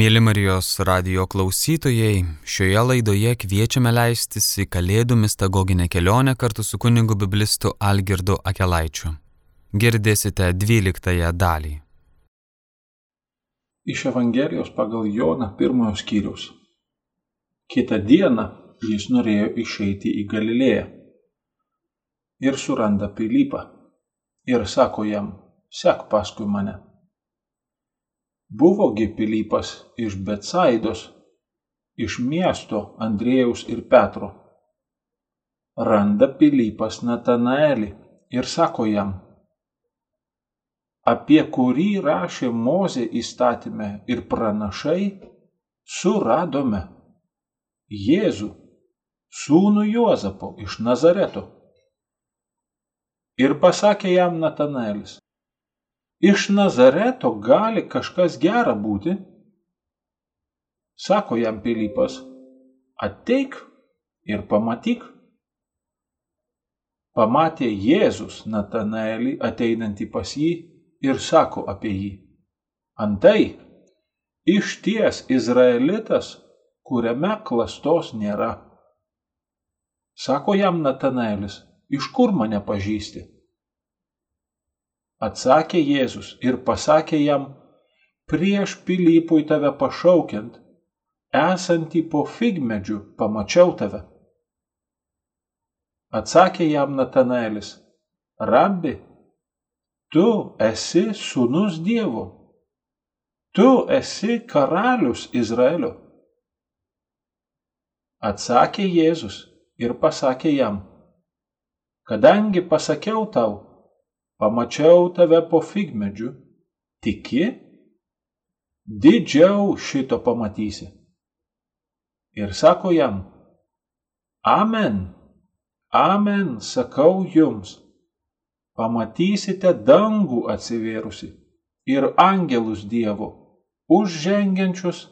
Mėly Marijos radio klausytojai, šioje laidoje kviečiame leistis į Kalėdų mistagoginę kelionę kartu su kunigu biblistu Algirdu Akelaičiu. Girdėsite 12 dalį. Iš Evangelijos pagal Joną pirmojo skyriaus. Kita diena jis norėjo išeiti į Galilėją. Ir suranda Pilypą. Ir sako jam, sek paskui mane. Buvogi Pilypas iš Betsaidos, iš miesto Andriejaus ir Petro. Randa Pilypas Natanaelį ir sako jam, apie kurį rašė Mozė įstatymę ir pranašai, suradome Jėzų, sūnų Juozapo iš Nazareto. Ir pasakė jam Natanaelis, iš Nazareto gali kažkas gera būti? Sako jam Pilypas, ateik ir pamatyk. Pamatė Jėzus Natanaelį ateinantį pas jį ir sako apie jį. Antai, iš ties Izraelitas, kuriame klastos nėra. Sako jam Natanaelis, iš kur mane pažįsti? Atsakė Jėzus ir pasakė jam, prieš Pilypui tave pašaukiant, esantį po figmedžiu pamačiau tave. Atsakė jam Natanaelis, Rabbi, tu esi sūnus Dievo, tu esi karalius Izraelio. Atsakė Jėzus ir pasakė jam, kadangi pasakiau tau, pamačiau tave po figmedžiu, tiki, didžiau šito pamatysi. Ir sako jam, Amen, Amen, sakau jums, pamatysite dangų atsivėrusi ir angelus Dievo, užžengiančius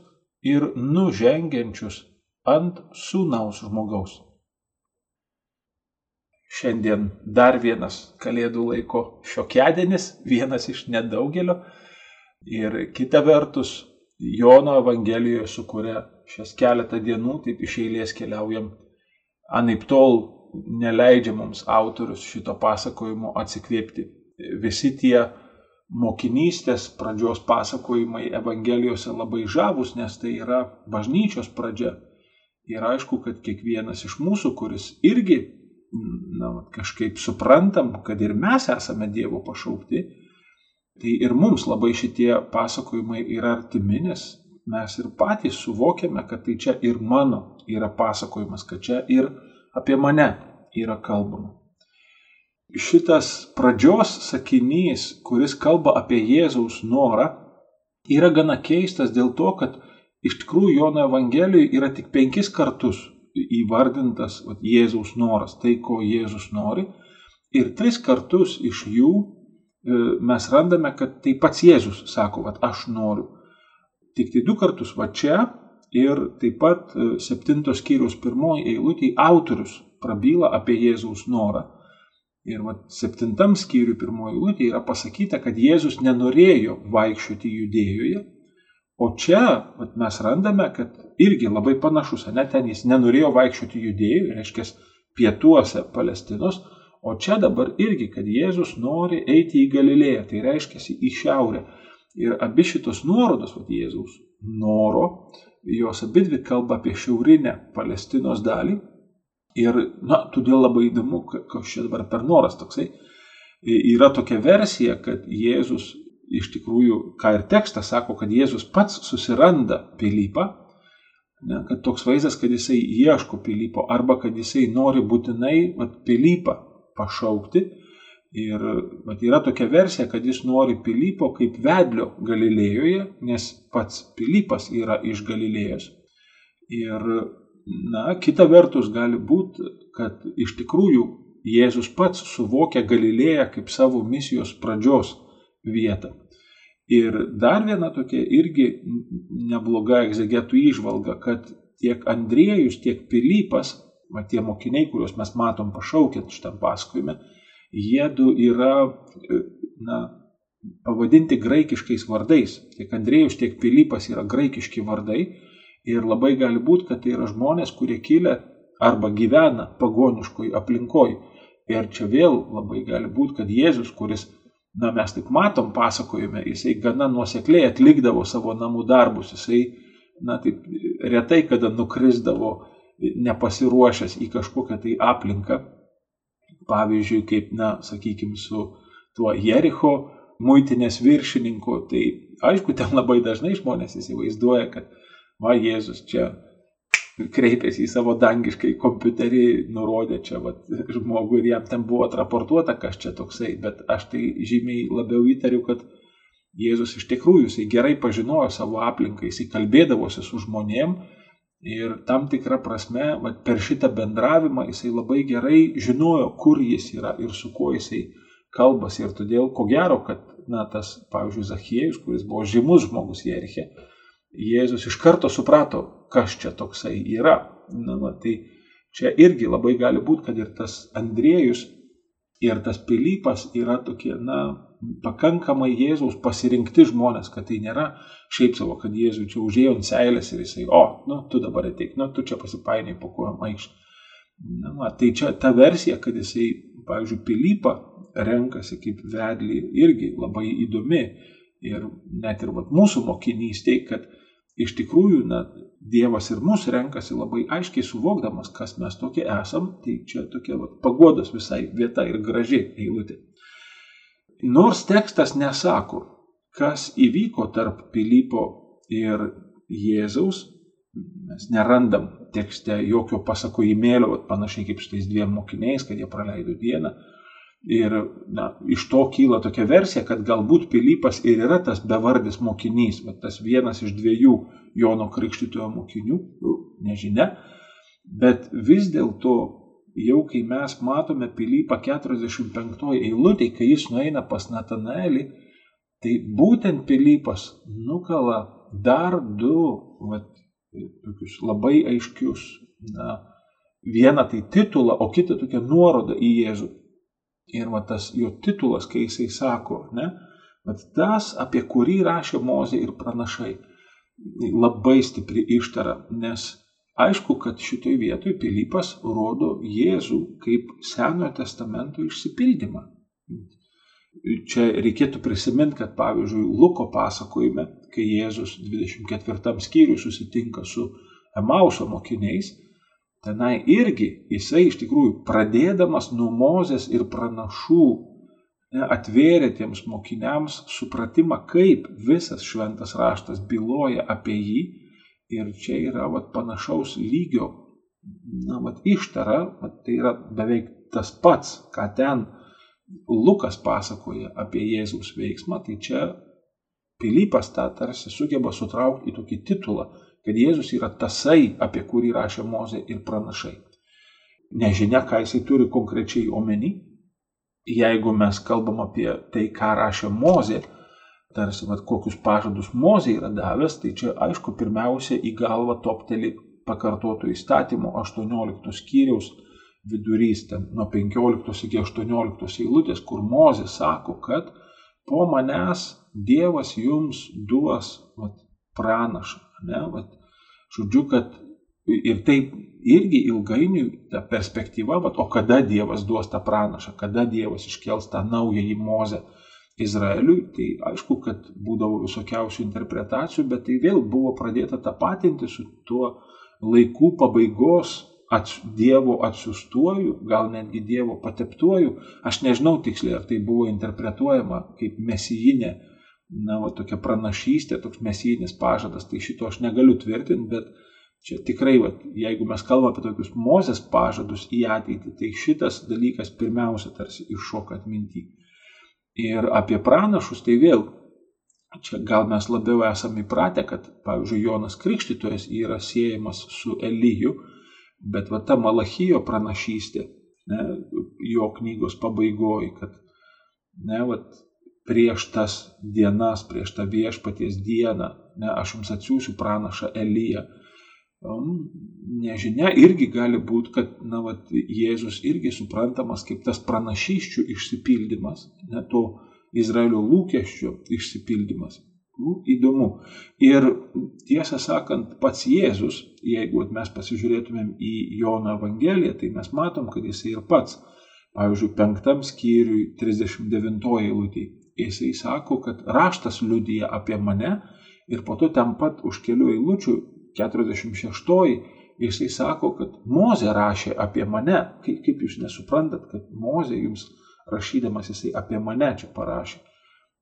ir nužengiančius ant sūnaus žmogaus. Šiandien dar vienas Kalėdų laiko šiokiadienis, vienas iš nedaugelio. Ir kita vertus, Jono Evangelijoje, su kuria šias keletą dienų taip iš eilės keliaujam, anaip tol neleidžia mums autorius šito pasakojimo atsikvėpti. Visi tie mokinystės pradžios pasakojimai Evangelijose labai žavus, nes tai yra bažnyčios pradžia. Ir aišku, kad kiekvienas iš mūsų, kuris irgi na, kažkaip suprantam, kad ir mes esame Dievo pašaukti, tai ir mums labai šitie pasakojimai yra artimi, nes mes ir patys suvokiame, kad tai čia ir mano yra pasakojimas, kad čia ir apie mane yra kalbama. Šitas pradžios sakinys, kuris kalba apie Jėzaus norą, yra gana keistas dėl to, kad iš tikrųjų Jono Evangelijoje yra tik penkis kartus įvardintas vat, Jėzaus noras, tai ko Jėzus nori. Ir tris kartus iš jų e, mes randame, kad tai pats Jėzus sako, kad aš noriu. Tik tai du kartus va čia ir taip pat e, septintos skyrius pirmoji eilutė autorius prabyla apie Jėzaus norą. Ir va, septintam skyriui pirmoji eilutė yra pasakyta, kad Jėzus nenorėjo vaikščioti judėjoje, O čia vat, mes randame, kad irgi labai panašus, ne ten jis nenorėjo vaikščioti judėjų, reiškia pietuose Palestinos, o čia dabar irgi, kad Jėzus nori eiti į Galilėją, tai reiškia į šiaurę. Ir abi šitos nuorodos, vat, Jėzaus noro, jos abidvi kalba apie šiaurinę Palestinos dalį. Ir, na, todėl labai įdomu, kas čia dabar per noras toksai. Yra tokia versija, kad Jėzus iš tikrųjų, ką ir tekstas sako, kad Jėzus pats susiranda Pilypą, ne, kad toks vaizdas, kad jisai ieško Pilypo arba kad jisai nori būtinai vat, Pilypą pašaukti. Ir vat, yra tokia versija, kad jis nori Pilypo kaip vedlio Galilėjoje, nes pats Pilypas yra iš Galilėjos. Ir, na, kita vertus gali būti, kad iš tikrųjų Jėzus pats suvokia Galilėją kaip savo misijos pradžios vietą. Ir dar viena tokia irgi nebloga egzegetų išvalga, kad tiek Andriejus, tiek Pilypas, va, tie mokiniai, kuriuos mes matom pašaukiant šitam pasakojime, jie du yra na, pavadinti graikiškais vardais. Tiek Andrėjus, tiek Pilypas yra graikiški vardai ir labai gali būti, kad tai yra žmonės, kurie kilę arba gyvena pagoniškoj aplinkoj. Ir čia vėl labai gali būti, kad Jėzus, kuris, na mes taip matom pasakojime, jisai gana nuosekliai atlikdavo savo namų darbus, jisai, na taip retai kada nukrisdavo nepasiruošęs į kažkokią tai aplinką. Pavyzdžiui, kaip, na, sakykime, su tuo Jericho muitinės viršininku, tai aišku, ten labai dažnai žmonės įsivaizduoja, kad, va, Jėzus čia kreipėsi į savo dangiškai kompiuterį, nurodė čia vat, žmogų ir jam ten buvo atraportuota, kas čia toksai, bet aš tai žymiai labiau įtariu, kad Jėzus iš tikrųjų jisai gerai pažinojo savo aplinką, jisai kalbėdavosi su žmonėm ir tam tikrą prasme vat, per šitą bendravimą jisai labai gerai žinojo, kur jis yra ir su kuo jisai kalbasi. Ir todėl ko gero, kad na, tas, pavyzdžiui, Zachiejus, kuris buvo žymus žmogus Jeriche, Jėzus iš karto suprato, kas čia toksai yra. Na, va, tai čia irgi labai gali būti, kad ir tas Andriejus ir tas Pilypas yra tokie, na, pakankamai Jėzaus pasirinkti žmonės, kad tai nėra šiaip savo, kad Jėzui čia užėjo ant seilės ir jisai, o, nu, tu dabar ateik, nu, tu čia pasipainiai po kojom aikštį. Na, va, tai čia ta versija, kad jisai, pavyzdžiui, Pilypą renkasi kaip vedlį, irgi labai įdomi. Ir net ir vat, mūsų mokinystėje, kad iš tikrųjų na, Dievas ir mus renkasi labai aiškiai suvokdamas, kas mes tokie esam, tai čia tokia vat, pagodos visai vieta ir graži eilutė. Nors tekstas nesako, kas įvyko tarp Pilypo ir Jėzaus, mes nerandam tekste jokio pasakojimėlio, panašiai kaip su tais dviem mokiniais, kad jie praleido dieną, Ir na, iš to kyla tokia versija, kad galbūt Pilypas ir yra tas bevardis mokinys, bet tas vienas iš dviejų Jono Krikštytojo mokinių, nu, nežinia. Bet vis dėlto, jau kai mes matome Pilypą 45 eilutė, kai jis nueina pas Natanaelį, tai būtent Pilypas nukala dar du vat, tokius labai aiškius. Na, vieną tai titulą, o kitą tokią nuorodą į Jėzų. Ir va tas jo titulas, kai jisai sako, ne, bet tas, apie kurį rašė Mozė ir pranašai, labai stipri ištara, nes aišku, kad šitoj vietoj Pilypas rodo Jėzų kaip Senojo testamento išsipildymą. Čia reikėtų prisiminti, kad pavyzdžiui Luko pasakojime, kai Jėzus 24 skyriui susitinka su Emauso mokiniais, tenai irgi jisai iš tikrųjų pradėdamas nuo Mozės ir pranašų ne, atvėrė tiems mokiniams supratimą, kaip visas šventas raštas byloja apie jį. Ir čia yra vat, panašaus lygio na, vat, ištara, vat, tai yra beveik tas pats, ką ten Lukas pasakoja apie Jėzaus veiksmą, tai čia Pilypas tą tarsi sugeba sutraukti į tokį titulą kad Jėzus yra tasai, apie kurį rašė Mozė ir pranašai. Nežinia, ką jisai turi konkrečiai omeny. Jeigu mes kalbam apie tai, ką rašė Mozė, tarsi, vat, kokius pažadus Mozė yra davęs, tai čia aišku, pirmiausia į galvą topteli pakartoto įstatymo 18 skyriaus vidurys, ten nuo 15 iki 18 eilutės, kur Mozė sako, kad po manęs Dievas jums duos vat, pranašą. Ne, vat, žodžiu, kad ir taip irgi ilgainiui ta perspektyva, vat, o kada Dievas duos tą pranašą, kada Dievas iškels tą naująjį mozę Izraeliui, tai aišku, kad būdavo visokiausių interpretacijų, bet tai vėl buvo pradėta tapatinti su tuo laikų pabaigos ats, Dievo atsiustuoju, gal netgi Dievo pateptuoju. Aš nežinau tiksliai, ar tai buvo interpretuojama kaip mesijinė na, va, tokia pranašystė, toks mesijinis pažadas, tai šito aš negaliu tvirtinti, bet čia tikrai, va, jeigu mes kalbame apie tokius mozės pažadus į ateitį, tai šitas dalykas pirmiausia tarsi iššoka atminti. Ir apie pranašus, tai vėl, čia gal mes labiau esame įpratę, kad, pavyzdžiui, Jonas Krikštytojas yra siejamas su Elyju, bet va ta Malachijo pranašystė, ne, jo knygos pabaigoji, kad ne, va, prieš tas dienas, prieš tą viešpaties dieną, ne, aš jums atsiųsiu pranašą Eliją. Um, nežinia, irgi gali būti, kad na, vat, Jėzus irgi suprantamas kaip tas pranašyščių išsipildymas, ne, to Izraelio lūkesčių išsipildymas. Nu, įdomu. Ir tiesą sakant, pats Jėzus, jeigu mes pasižiūrėtumėm į Jono Evangeliją, tai mes matom, kad jisai ir pats, pavyzdžiui, penktam skyriui 39 eilutė, jisai sako, kad raštas liudyja apie mane ir po to ten pat už kelių eilučių 46 jisai sako, kad Moze rašė apie mane. Kaip, kaip jūs nesuprantat, kad Moze jums rašydamas jisai apie mane čia parašė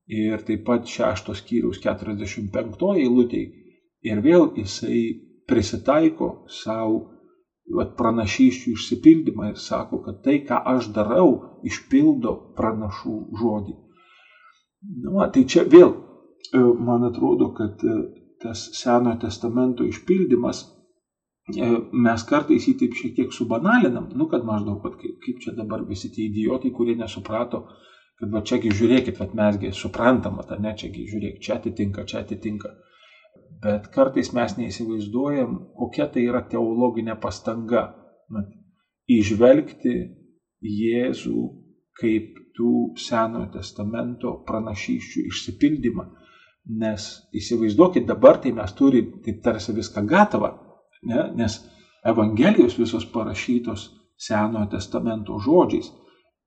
ir taip pat šeštos skyriaus 45 eilutėj. Ir vėl jisai prisitaiko savo pranašyščių išsipildymą ir sako, kad tai, ką aš darau, išpildo pranašų žodį. Nu, tai čia vėl, e, man atrodo, kad e, tas Senojo testamento išpildymas, e, mes kartais jį taip šiek tiek subanalinam, nu, kad maždaug, kad kaip, kaip čia dabar visi tie idiotai, kurie nesuprato, kad va čiagi žiūrėkit, va mesgi suprantam, va ne, čiagi žiūrėk, čia atitinka, čia atitinka. Bet kartais mes neįsivaizduojam, kokia tai yra teologinė pastanga. Mat, išvelgti Jėzų kaip tų Senojo testamento pranašyščių išsipildymą. Nes įsivaizduokit, dabar tai mes turime taip tarsi viską gatavą, ne? nes Evangelijos visos parašytos Senojo testamento žodžiais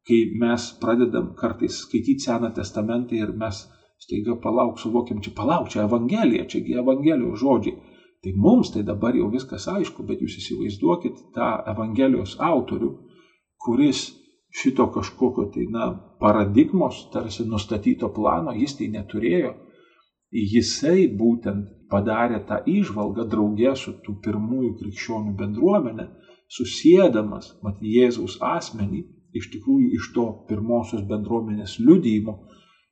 kai mes pradedam kartais skaityti Seną testamentą ir mes staiga palauk, suvokiam, čia palauk, čia Evangelija, čiagi Evangelijos žodžiai. Tai mums tai dabar jau viskas aišku, bet jūs įsivaizduokit tą Evangelijos autorių, kuris šito kažkokio tai, na, paradigmos, tarsi nustatyto plano, jis tai neturėjo. Jisai būtent padarė tą išvalgą draugė su tų pirmųjų krikščionių bendruomenė, susėdamas, mat, Jėzaus asmenį iš tikrųjų iš to pirmosios bendruomenės liudyjimo,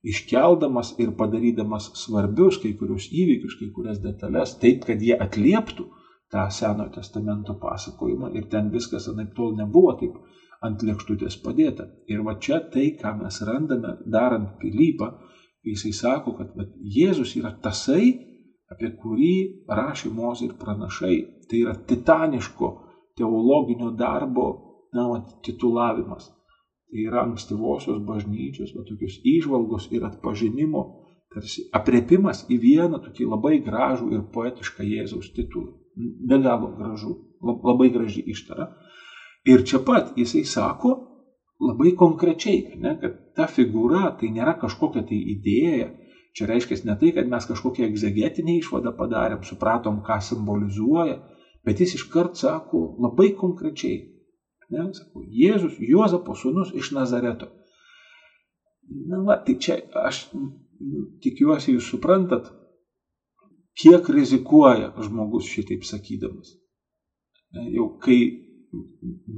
iškeldamas ir padarydamas svarbius kai kurius įvykius, kai kurias detalės, taip, kad jie atlieptų tą Senojo testamento pasakojimą ir ten viskas anaip tol nebuvo taip ant lėkštutės padėta. Ir va čia tai, ką mes randame darant Pilypą, jisai sako, kad va, Jėzus yra tasai, apie kurį rašė Mozė ir pranašai. Tai yra titaniško teologinio darbo na, vat, titulavimas. Tai yra ankstyvosios bažnyčios, va, tokios įžvalgos ir atpažinimo, tarsi apriepimas į vieną tokį labai gražų ir poetišką Jėzaus titulą. Be galo gražu, labai graži ištara. Ir čia pat jisai sako labai konkrečiai, ne, kad ta figūra tai nėra kažkokia tai idėja, Čia reiškia ne tai, kad mes kažkokią egzegetinę išvadą padarėm, supratom, ką simbolizuoja, bet jis iškart sako labai konkrečiai, Ne, sakau, Jėzus, Juozapo sūnus iš Nazareto. Na, va, tai čia aš tikiuosi jūs suprantat, kiek rizikuoja žmogus šitaip sakydamas. Jau kai,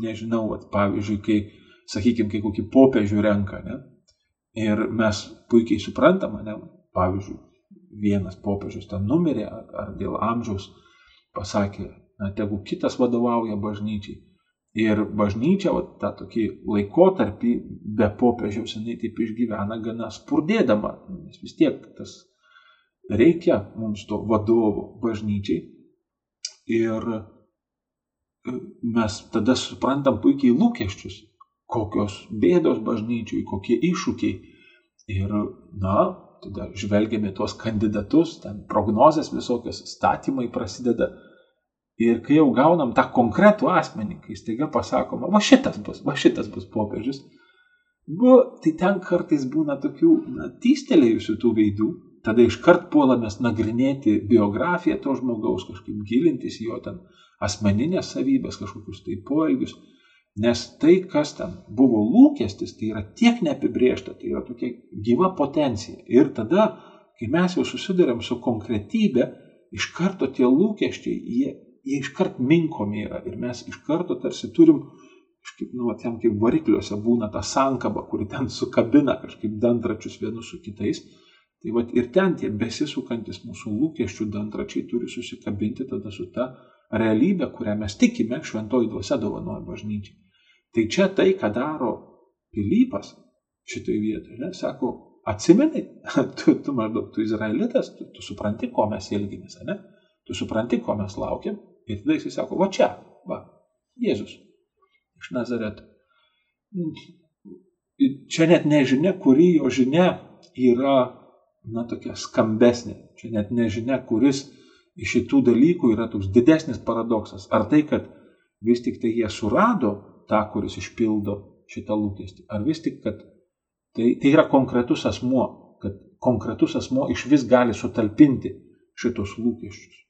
nežinau, vat, pavyzdžiui, kai, sakykime, kai kokį popiežių renka, ne, ir mes puikiai suprantam, ne, pavyzdžiui, vienas popiežius ten numirė ar, ar dėl amžiaus pasakė, na, tegu kitas vadovauja bažnyčiai. Ir bažnyčia, va, tą tokį laikotarpį be popiežiaus, jinai taip išgyvena gana spurdėdama, nes vis tiek tas reikia mums to vadovo bažnyčiai. Ir mes tada suprantam puikiai lūkesčius, kokios bėdos bažnyčiui, kokie iššūkiai. Ir, na, tada žvelgiame tuos kandidatus, ten prognozes visokios, statymai prasideda. Ir kai jau gaunam tą konkretų asmenį, kai staiga pasakoma, va šitas bus, va šitas bus popiežius, bu, tai ten kartais būna tokių na, tystelėjusių tų veidų, tada iškart puolamės nagrinėti biografiją to žmogaus, kažkaip gilintis jo ten asmeninės savybės, kažkokius tai poelgius, nes tai, kas ten buvo lūkestis, tai yra tiek neapibriešta, tai yra tokia gyva potencija. Ir tada, kai mes jau susidurėm su konkretybė, iš karto tie lūkesčiai, jie jie iškart minkomi yra ir mes iš karto tarsi turim, kažkaip, nu, ten kaip varikliuose būna ta sankaba, kuri ten sukabina kažkaip dantračius vienus su kitais. Tai va ir ten tie besisukantis mūsų lūkesčių dantračiai turi susikabinti tada su ta realybė, kurią mes tikime, šventoji dvasia dovanoja bažnyčiai. Tai čia tai, ką daro Pilypas šitoje vietoje, ne, sako, atsimeni, tu, tu maždaug, tu izraelitas, tu, tu supranti, ko mes ilgimės, ne? Tu supranti, ko mes laukiam, Ir tada jisai sako, va čia, va, Jėzus iš Nazareto. Čia net nežinia, kuri jo žinia yra, na, tokia skambesnė. Čia net nežinia, kuris iš šitų dalykų yra toks didesnis paradoksas. Ar tai, kad vis tik tai jie surado tą, kuris išpildo šitą lūkestį, ar vis tik, kad tai, tai yra konkretus asmuo, kad konkretus asmuo iš vis gali sutalpinti šitos lūkesčius.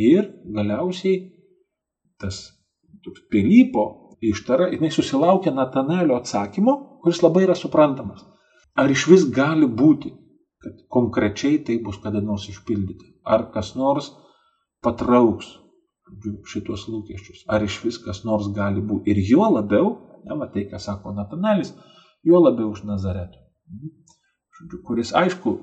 Ir galiausiai tas Pilypo ištara, jinai susilaukia Natanelio atsakymo, kuris labai yra suprantamas. Ar iš vis gali būti, kad konkrečiai tai bus kada nors išpildyti? Ar kas nors patrauks šitos lūkesčius? Ar iš vis kas nors gali būti? Ir juo labiau, ne, va tai, ką sako Natanelis, juo labiau už Nazareto. Žodžiu, kuris, aišku,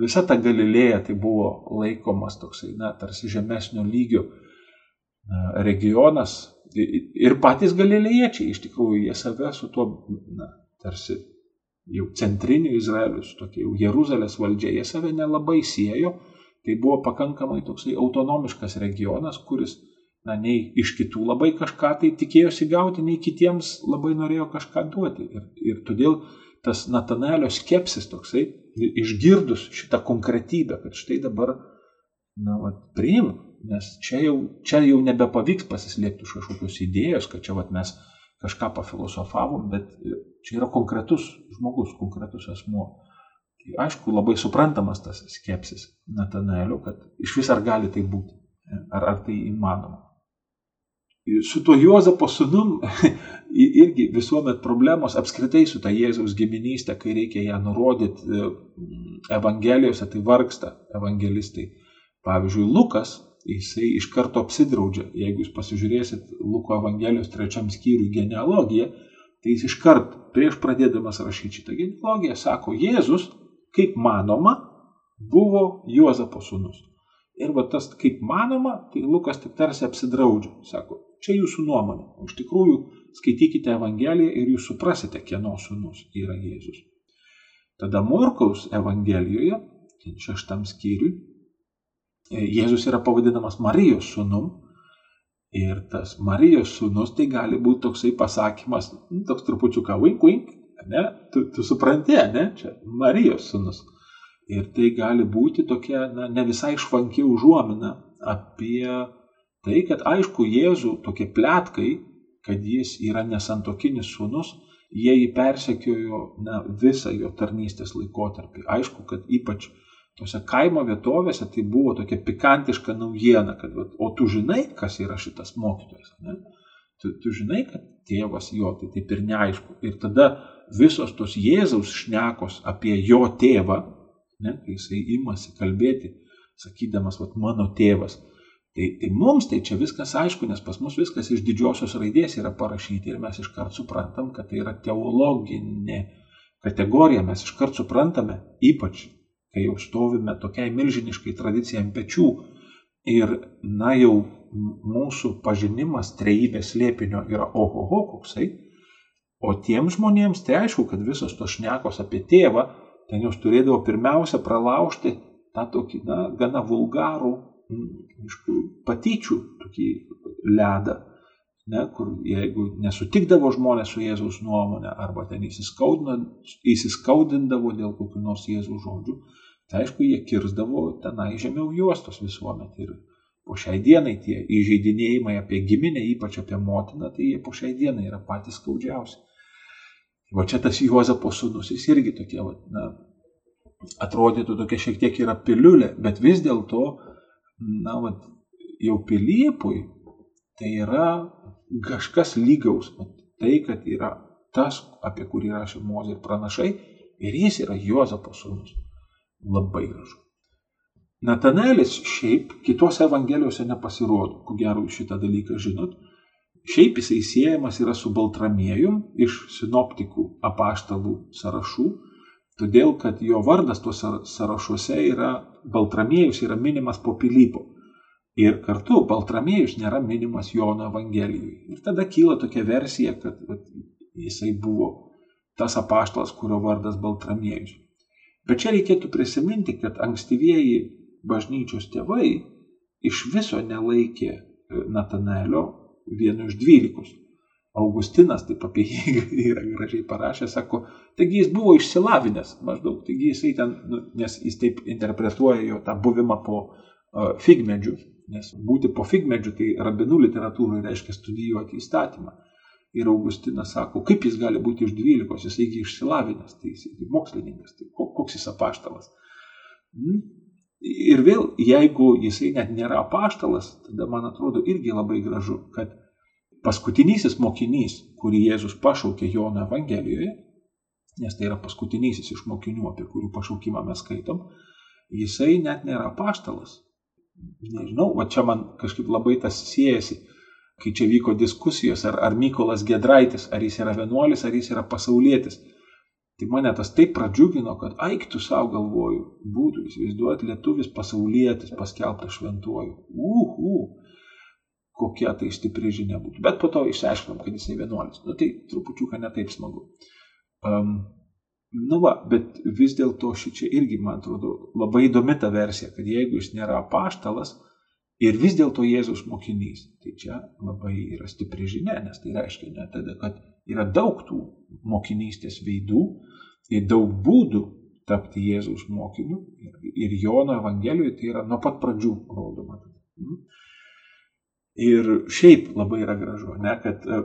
visa ta Galilėja tai buvo laikomas toksai, na, tarsi žemesnio lygio regionas, ir patys galilėjiečiai, iš tikrųjų, jie save su tuo, na, tarsi jau centriniu Izraeliu, su tokia jau Jeruzalės valdžia, jie save nelabai siejo, tai buvo pakankamai toksai autonomiškas regionas, kuris, na, nei iš kitų labai kažką tai tikėjosi gauti, nei kitiems labai norėjo kažką duoti. Ir, ir todėl tas Natanelio skepsis toksai, išgirdus šitą konkretybę, kad štai dabar, na, va, priimk nes čia jau, čia jau nebepavyks pasislėpti už kažkokios idėjos, kad čia vat, mes kažką pafilosofavom, bet čia yra konkretus žmogus, konkretus asmuo. Tai aišku, labai suprantamas tas skepsis Natanaelio, kad iš vis ar gali tai būti, ar, ar tai įmanoma. Su tuo Juozapo sunum irgi visuomet problemos apskritai su ta Jėzaus giminystė, kai reikia ją nurodyti e, Evangelijose, tai vargsta evangelistai. Pavyzdžiui, Lukas jisai iš karto apsidraudžia. Jeigu jūs pasižiūrėsit Luko Evangelijos trečiam skyriui genealogiją, tai jis iš karto prieš pradėdamas rašyti šitą genealogiją sako, Jėzus, kaip manoma, buvo Juozapo sūnus. Ir va tas kaip manoma, tai Lukas tik tarsi apsidraudžia. Sako, čia jūsų nuomonė. O iš tikrųjų skaitykite Evangeliją ir jūs suprasite, kieno sūnus yra Jėzus. Tada Morkaus Evangelijoje, šeštam skyriui, Jėzus yra pavadinamas Marijos sūnum. Ir tas Marijos sūnus tai gali būti toksai pasakymas, nu, toks trupučiuką wink wink, ne? Tu, tu supranti, ne? Čia Marijos sūnus. Ir tai gali būti tokia na, ne visai švanki užuomina apie tai, kad aišku, Jėzų tokie plėtkai, kad jis yra nesantokinis sūnus, jie jį persekiojo na, visą jo tarnystės laikotarpį. Aišku, kad ypač tose kaimo vietovėse tai buvo tokia pikantiška naujiena, kad, o tu žinai, kas yra šitas mokytojas, ne? Tu, tu žinai, kad tėvas jo, tai taip ir neaišku. Ir tada visos tos Jėzaus šnekos apie jo tėvą, ne, kai jisai imasi kalbėti, sakydamas, vat mano tėvas, tai, tai mums tai čia viskas aišku, nes pas mus viskas iš didžiosios raidės yra parašyti ir mes iškart suprantam, kad tai yra teologinė kategorija, mes iškart suprantame, ypač kai jau stovime tokiai milžiniškai tradicijai ant pečių ir, na jau mūsų pažinimas trejybės lėpinio yra ohoho koksai, o tiems žmonėms tai aišku, kad visos tos šnekos apie tėvą, ten jos turėdavo pirmiausia pralaužti tą tokį, na, gana vulgarų, aišku, patyčių tokį ledą, ne, kur jeigu nesutikdavo žmonės su Jėzaus nuomonė arba ten įsiskaudindavo dėl kokių nors Jėzaus žodžių, Tai aišku, jie kirzdavo tenai žemiau juostos visuomet. Ir po šiai dienai tie įžeidinėjimai apie giminę, ypač apie motiną, tai jie po šiai dienai yra patys skaudžiausi. O čia tas Juozapo sūnus, jis irgi tokie, na, atrodytų tokia šiek tiek yra piliulė, bet vis dėlto, na, va, jau Pilypui tai yra kažkas lygaus, va, tai, kad yra tas, apie kurį rašė Mozė ir pranašai, ir jis yra Juozapo sūnus. Labai gražu. Natanelis šiaip kitose evangelijose nepasirodo, ko gero šitą dalyką žinot. Šiaip jisai siejamas yra su Baltramiejum iš sinoptikų apaštalų sąrašų, todėl kad jo vardas tuose sąrašuose yra Baltramiejus yra minimas po Pilypo. Ir kartu Baltramiejus nėra minimas Jono Evangelijoje. Ir tada kyla tokia versija, kad, kad jisai buvo tas apaštalas, kurio vardas Baltramiejus. Bet čia reikėtų prisiminti, kad ankstyvieji bažnyčios tėvai iš viso nelaikė e, Natanelio vienu iš dvylikos, Augustinas taip apie jį yra gražiai parašęs, sako, taigi jis buvo išsilavinęs maždaug, taigi jisai ten, nu, nes jis taip interpretuoja jo tą buvimą po uh, figmedžių, nes būti po figmedžių tai rabinų literatūrai reiškia studijuoti įstatymą. Ir Augustinas sako, kaip jis gali būti iš dvylikos, jisai išsilavinęs, tai jisai mokslininkas, tai koks jis apaštalas. Ir vėl, jeigu jisai net nėra apaštalas, tada man atrodo irgi labai gražu, kad paskutinysis mokinys, kurį Jėzus pašaukė Jono Evangelijoje, nes tai yra paskutinysis iš mokinių, apie kurių pašaukimą mes skaitom, jisai net nėra paštalas. Nežinau, va čia man kažkaip labai tas siejasi, kai čia vyko diskusijos, ar, ar Mykolas Gedraitis, ar jis yra vienuolis, ar jis yra pasaulietis. Tai mane tas taip pradžiugino, kad aiktų savo galvoju, būtų įsivaizduoti lietuvis pasaulietis paskelbtas šventuoju. Uhu, kokia tai stipri žinia būtų. Bet po to išsiaiškinom, kad jisai vienuolis. Nu tai trupučiuką netaip smagu. Um, nu va, bet vis dėlto ši čia irgi, man atrodo, labai įdomi ta versija, kad jeigu jis nėra paštalas ir vis dėlto Jėzus mokinys, tai čia labai yra stipri žinia, nes tai reiškia ne tada, kad yra daug tų mokinystės veidų ir daug būdų tapti Jėzaus mokiniu ir, Jono Evangelijoje tai yra nuo pat pradžių rodoma. Ir šiaip labai yra gražu, ne, kad e,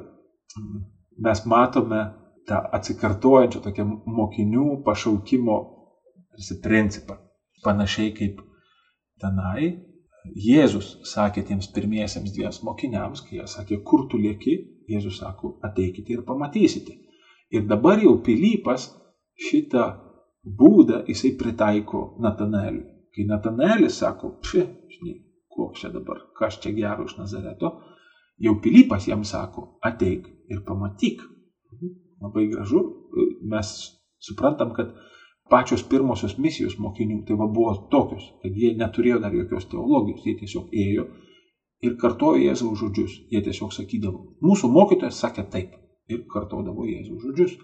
mes matome tą atsikartojančią tokią mokinių pašaukimo principą. Panašiai kaip tenai Jėzus sakė tiems pirmiesiems dviems mokiniams, kai jie sakė, kur tu lieki, Jėzus sako, ateikite ir pamatysite. Ir dabar jau Pilypas šitą būdą jisai pritaiko Nataneliui. Kai Natanaelis sako, pši, žinai, koks čia dabar, kas čia gero iš Nazareto, jau Pilypas jam sako, ateik ir pamatyk. Labai gražu, mes suprantam, kad pačios pirmosios misijos mokinių tai va buvo tokios, kad jie neturėjo dar jokios teologijos, jie tiesiog ėjo ir kartojo Jėzaus žodžius. Jie tiesiog sakydavo, mūsų mokytojas sakė taip ir kartodavo Jėzaus žodžius.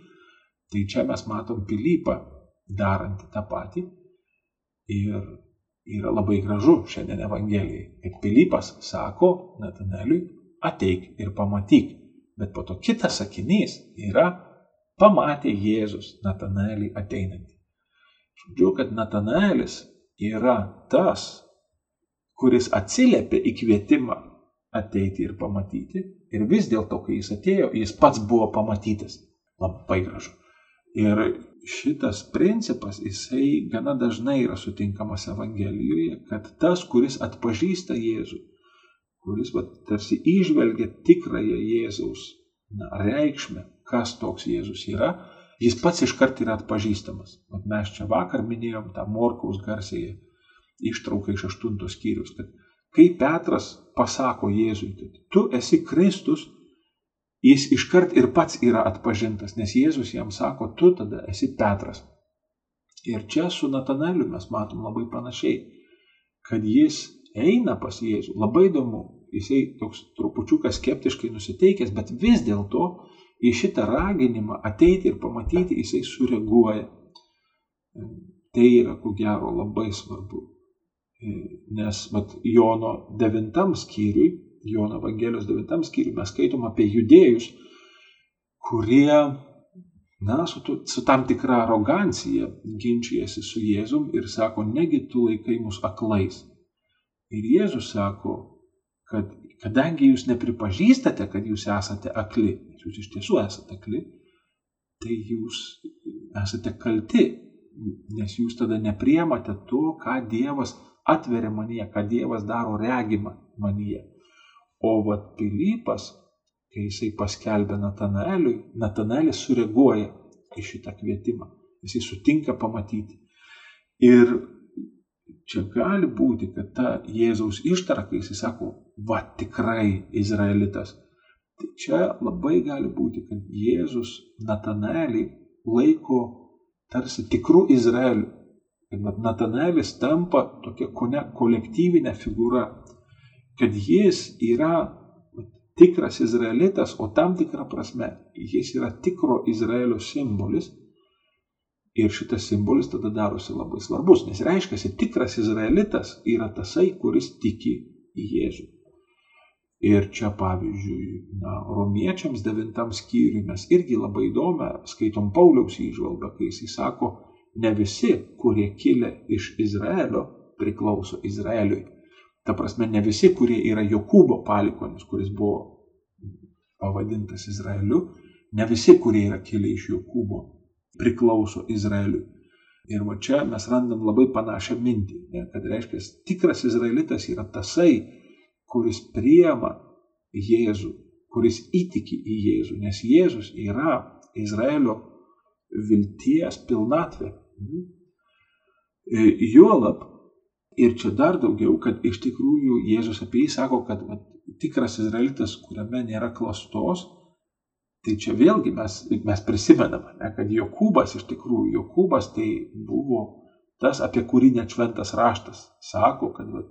Tai čia mes matom Pilypą darantį tą patį ir yra labai gražu šiandien Evangelijai, kad Pilypas sako Nataneliui, ateik ir pamatyk. Bet po to kitas sakinys yra, pamatė Jėzus Natanelį ateinantį. Žodžiu, kad Natanaelis yra tas, kuris atsiliepia į kvietimą ateiti ir pamatyti. Ir vis dėlto, kai jis atėjo, jis pats buvo pamatytas. Labai gražu. Ir šitas principas, jisai gana dažnai yra sutinkamas Evangelijoje, kad tas, kuris atpažįsta Jėzų, kuris va, tarsi išvelgia tikrąją Jėzaus na, reikšmę, kas toks Jėzus yra, jis pats iškart yra atpažįstamas. Vat mes čia vakar minėjom tą Morkaus garsėje ištrauką iš aštuntos skyrius, kad kai Petras pasako Jėzui, kad tu esi Kristus, jis iškart ir pats yra atpažintas, nes Jėzus jam sako, tu tada esi Petras. Ir čia su Nataneliu mes matom labai panašiai, kad jis eina pas Jėzų. Labai įdomu, jisai toks trupučiukas skeptiškai nusiteikęs, bet vis dėlto į šitą raginimą ateiti ir pamatyti jisai sureaguoja. Tai yra, ko gero, labai svarbu. Nes vat, Jono devintam skyriui Jono Evangelijos 9 skyriui mes skaitom apie judėjus, kurie, na, su, tu, su tam tikra arogancija ginčijasi su Jėzum ir sako, negi tu laikai mus aklais. Ir Jėzus sako, kad kadangi jūs nepripažįstate, kad jūs esate akli, jūs iš tiesų esate akli, tai jūs esate kalti, nes jūs tada nepriemate to, ką Dievas atveria manyje, ką Dievas daro regimą manyje. O vat Pilypas, kai jisai paskelbė Natanaeliui, Natanaelis sureaguoja į šitą kvietimą. Jisai sutinka pamatyti. Ir čia gali būti, kad ta Jėzaus ištara, kai jisai sako, va tikrai Izraelitas, tai čia labai gali būti, kad Jėzus Natanaelį laiko tarsi tikrų Izraelių. Ir Natanaelis tampa tokia kolektyvinė figūra, kad jis yra tikras izraelitas, o tam tikrą prasme jis yra tikro Izraelio simbolis. Ir šitas simbolis tada darosi labai svarbus, nes reiškia, tikras izraelitas yra tasai, kuris tiki į Jėzų. Ir čia pavyzdžiui, na, romiečiams devintam skyriui mes irgi labai įdomią skaitom Pauliaus įžvalgą, kai jis sako, ne visi, kurie kilę iš Izraelio, priklauso Izraeliui. Ta prasme, ne visi, kurie yra Jokūbo palikonis, kuris buvo pavadintas Izraeliu, ne visi, kurie yra kilę iš Jokūbo, priklauso Izraeliui. Ir va čia mes randam labai panašią mintį, ne, kad reiškia, tikras izraelitas yra tasai, kuris priema Jėzų, kuris įtiki į Jėzų, nes Jėzus yra Izraelio vilties pilnatvė. Mhm. E, juolab, ir čia dar daugiau, kad iš tikrųjų Jėzus apie jį sako, kad va, tikras Izraelitas, kuriame nėra klastos, tai čia vėlgi mes, mes prisimename, ne, kad Jokūbas iš tikrųjų, Jokūbas tai buvo tas, apie kurį net šventas raštas sako, kad va,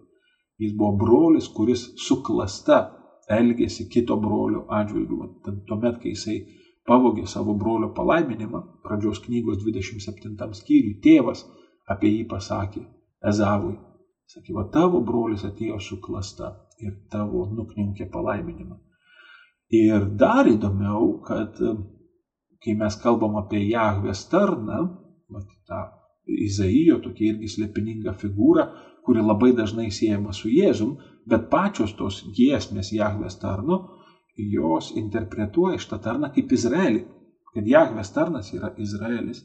Jis buvo brolis, kuris su klasta elgėsi kito brolio atžvilgiu. Tuomet, kai jisai pavogė savo brolio palaiminimą, pradžios knygos 27 skyriui, tėvas apie jį pasakė Ezavui. Sakė, va tavo brolis atėjo su klasta ir tavo nukninkė palaiminimą. Ir dar įdomiau, kad kai mes kalbam apie Jahvės tarną, va, tą Izaijo tokia irgi slepininga figūra, kuri labai dažnai siejama su Jėzum, bet pačios tos giesmės Jahvės tarno, jos interpretuoja šitą tarną kaip Izraelį, kad Jahvės tarnas yra Izraelis.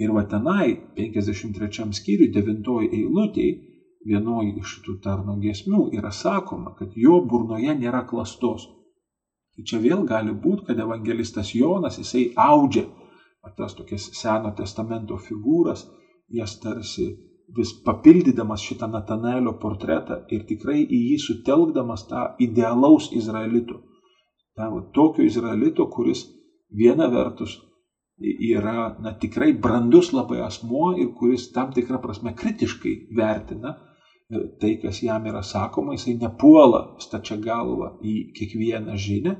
Ir va tenai 53 skyriui 9 eilutėje vienoji iš šitų tarno giesmių yra sakoma, kad jo burnoje nėra klastos. Tai čia vėl gali būti, kad evangelistas Jonas jisai audžia tas tokias Seno testamento figūras, jas tarsi vis papildydamas šitą Natanaelio portretą ir tikrai į jį sutelkdamas tą idealaus izraelito. Ta, va, tokio izraelito, kuris viena vertus yra na, tikrai brandus labai asmuo ir kuris tam tikrą prasme kritiškai vertina tai, kas jam yra sakoma, jisai nepuola stačia galva į kiekvieną žinią,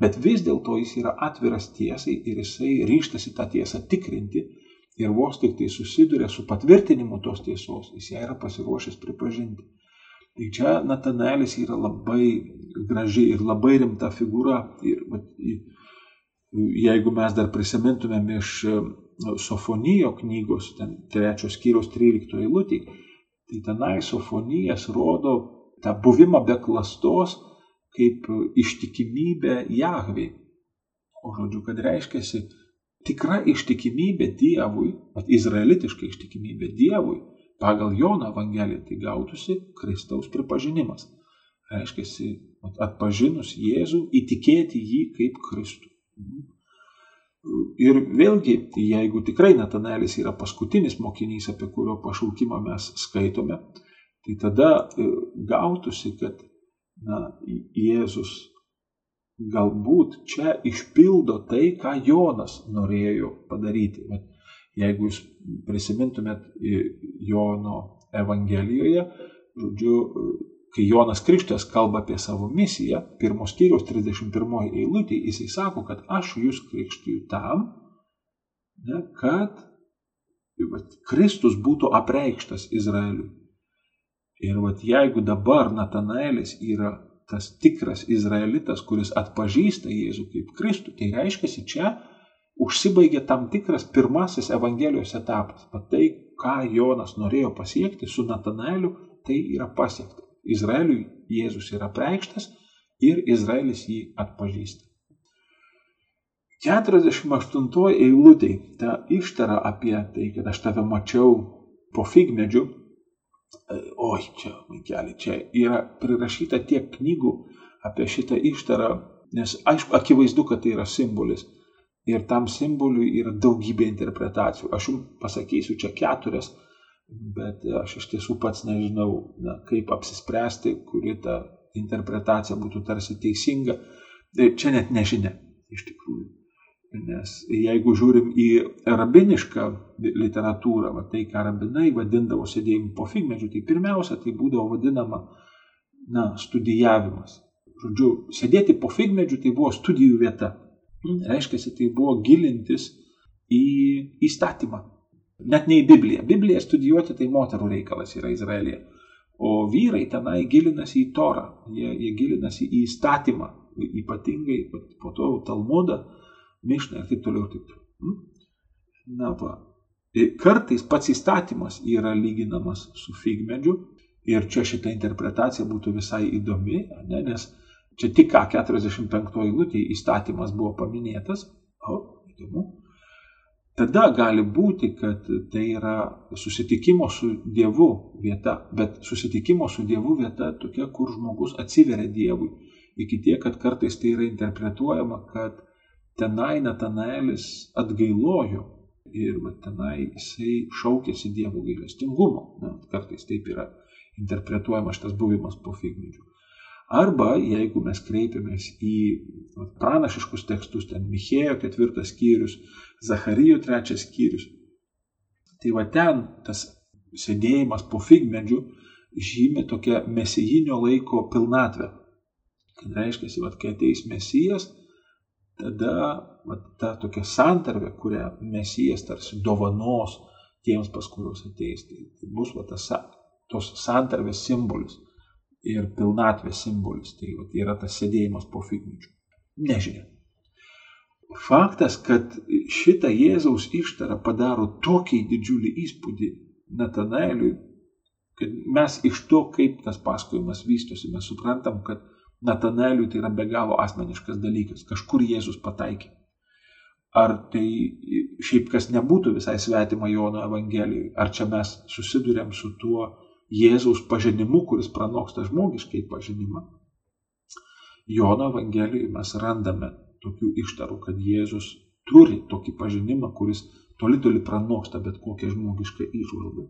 bet vis dėlto jis yra atviras tiesai ir jisai ryštasi tą tiesą tikrinti ir vos tik tai susiduria su patvirtinimu tos tiesos, jis ją yra pasiruošęs pripažinti. Tai čia Natanaelis yra labai graži ir labai rimta figūra. Ir, jeigu mes dar prisimintumėm iš e, Sofonijo knygos, ten trečios skyriaus 13 eilutė, tai tenai Sofonijas rodo tą buvimą be klastos kaip ištikimybę Jahvei. O žodžiu, kad reiškiasi, tikra ištikimybė Dievui, izraelitiška ištikimybė Dievui, pagal Jono Evangeliją tai gautųsi Kristaus pripažinimas. Reiškia, atpažinus Jėzų, įtikėti jį kaip Kristų. Ir vėlgi, jeigu tikrai Natanaelis yra paskutinis mokinys, apie kurio pašaukimą mes skaitome, tai tada e, gautųsi, kad na, Jėzus galbūt čia išpildo tai, ką Jonas norėjo padaryti. Bet jeigu jūs prisimintumėt Jono Evangelijoje, žodžiu, kai Jonas Krikštas kalba apie savo misiją, pirmos skyriaus 31 eilutė, jisai sako, kad aš jūs krikštiju tam, ne, kad vat, Kristus būtų apreikštas Izraeliui. Ir vat, jeigu dabar Natanaelis yra tas tikras izraelitas, kuris atpažįsta Jėzų kaip Kristų, tai reiškia, čia užsibaigė tam tikras pirmasis Evangelijos etapas. Bet tai, ką Jonas norėjo pasiekti su Natanaeliu, tai yra pasiekta. Izraeliui Jėzus yra preikštas ir Izraelis jį atpažįsta. 48 eilutė ta ištara apie tai, kad aš tave mačiau po figmedžiu, oi, čia, vaikeli, čia yra prirašyta tiek knygų apie šitą ištarą, nes aišku, akivaizdu, kad tai yra simbolis. Ir tam simboliui yra daugybė interpretacijų. Aš jums pasakysiu čia keturias, bet aš iš tiesų pats nežinau, na, kaip apsispręsti, kuri ta interpretacija būtų tarsi teisinga. Čia net nežinia, iš tikrųjų. Nes jeigu žiūrim į rabinišką literatūrą, va, tai ką rabinai vadindavo sėdėjimu po figmedžiu, tai pirmiausia tai būdavo vadinama na, studijavimas. Žodžiu, sėdėti po figmedžiu tai buvo studijų vieta. Reiškia, tai buvo gilintis į įstatymą. Net ne į Bibliją. Bibliją studijuoti tai moterų reikalas yra Izraelija. O vyrai tenai gilinasi į Torą, jie, jie gilinasi į įstatymą, ypatingai po to Talmudą, Mišną ir taip toliau taip. Hmm? Na, va. Kartais pats įstatymas yra lyginamas su figmedžiu ir čia šita interpretacija būtų visai įdomi, ne, nes čia tik ką 45 eilutė įstatymas buvo paminėtas, o, įdomu, tada gali būti, kad tai yra susitikimo su Dievu vieta, bet susitikimo su Dievu vieta tokia, kur žmogus atsiveria Dievui. Iki tiek, kad kartais tai yra interpretuojama, kad tenai Natanaelis atgailojo ir tenai jisai šaukėsi Dievo gailestingumo. Na, kartais taip yra interpretuojamas šitas buvimas po figmedžiu. Arba jeigu mes kreipiamės į pranašiškus tekstus, ten Michėjo ketvirtas skyrius, Zacharijo trečias skyrius, tai va ten tas sėdėjimas po figmedžiu žymi tokią mesijinio laiko pilnatvę. Kad reiškia, kad kai ateis mesijas, tada va, ta tokia santarvė, kurią mesijas tarsi dovanos tiems, pas kuriuos ateis, tai, tai bus va, tas, tos santarvės simbolis ir pilnatvės simbolis. Tai va, yra tas sėdėjimas po figmedžiu. Nežinia. Faktas, kad šitą Jėzaus ištarą padaro tokį didžiulį įspūdį Natanaeliui, kad mes iš to, kaip tas pasakojimas vystosi, mes suprantam, kad Natanaeliui tai yra be galo asmeniškas dalykas. Kažkur Jėzus pataikė. Ar tai šiaip kas nebūtų visai svetima Jono Evangelijoje, ar čia mes susidurėm su tuo Jėzaus pažinimu, kuris pranoksta žmogiškai pažinimą. Jono Evangelijoje mes randame tokių ištarų, kad Jėzus turi tokį pažinimą, kuris toli toli pranoksta bet kokią žmogišką įžvalgą.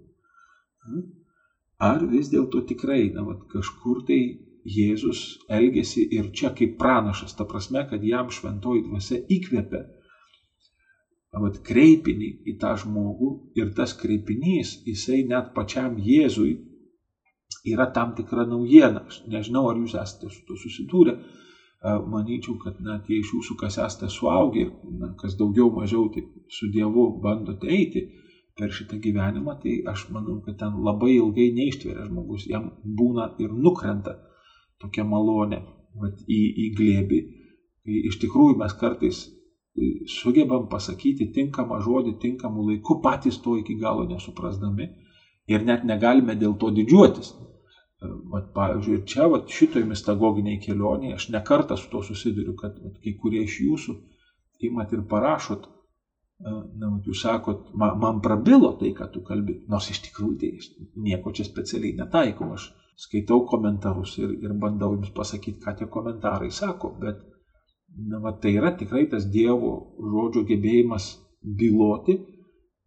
Ar vis dėlto tikrai, na, vat, kažkur tai Jėzus elgesi ir čia kaip pranašas, ta prasme, kad jam šventoji dvasia įkvėpia vat, kreipinį į tą žmogų ir tas kreipinys, jisai net pačiam Jėzui yra tam tikra naujiena. Aš nežinau, ar jūs esate su to susidūrę. Manyčiau, kad na, tie iš jūsų, kas esate suaugę, na, kas daugiau mažiau taip, su Dievu bandote eiti per šitą gyvenimą, tai aš manau, kad ten labai ilgai neištveria žmogus, jam būna ir nukrenta tokia malonė vat, į, į glėbį. Iš tikrųjų mes kartais e, sugebam pasakyti tinkamą žodį tinkamu laiku, patys to iki galo nesuprasdami ir net negalime dėl to didžiuotis. Vat, pavyzdžiui, ir čia, vat, šitoj mistagoginiai kelionėje, aš nekartą su to susiduriu, kad vat, kai kurie iš jūsų imat ir parašot, na, vat, jūs sakot, man, man prabilo tai, ką tu kalbi, nors iš tikrųjų tai nieko čia specialiai netaikau, aš skaitau komentarus ir, ir bandau jums pasakyti, ką tie komentarai sako, bet na, vat, tai yra tikrai tas Dievo žodžio gebėjimas byloti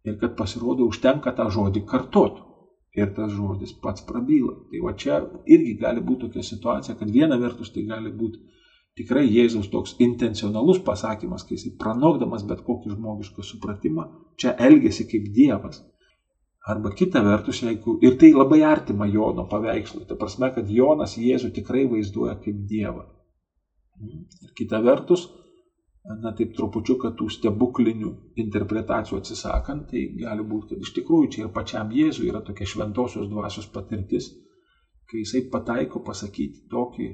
ir kad pasirodo užtenka tą žodį kartot ir tas žodis pats prabyla. Tai va čia irgi gali būti tokia situacija, kad viena vertus tai gali būti tikrai Jėzaus toks intencionalus pasakymas, kai jisai pranokdamas bet kokį žmogišką supratimą, čia elgesi kaip Dievas. Arba kita vertus, jeigu ir tai labai artima Jono paveikslui, ta prasme, kad Jonas Jėzų tikrai vaizduoja kaip Dievą. Ir kita vertus, na taip trupučiuką tų stebuklinių interpretacijų atsisakant, tai gali būti, kad iš tikrųjų čia ir pačiam Jėzui yra tokia šventosios dvasios patirtis, kai jisai pataiko pasakyti tokį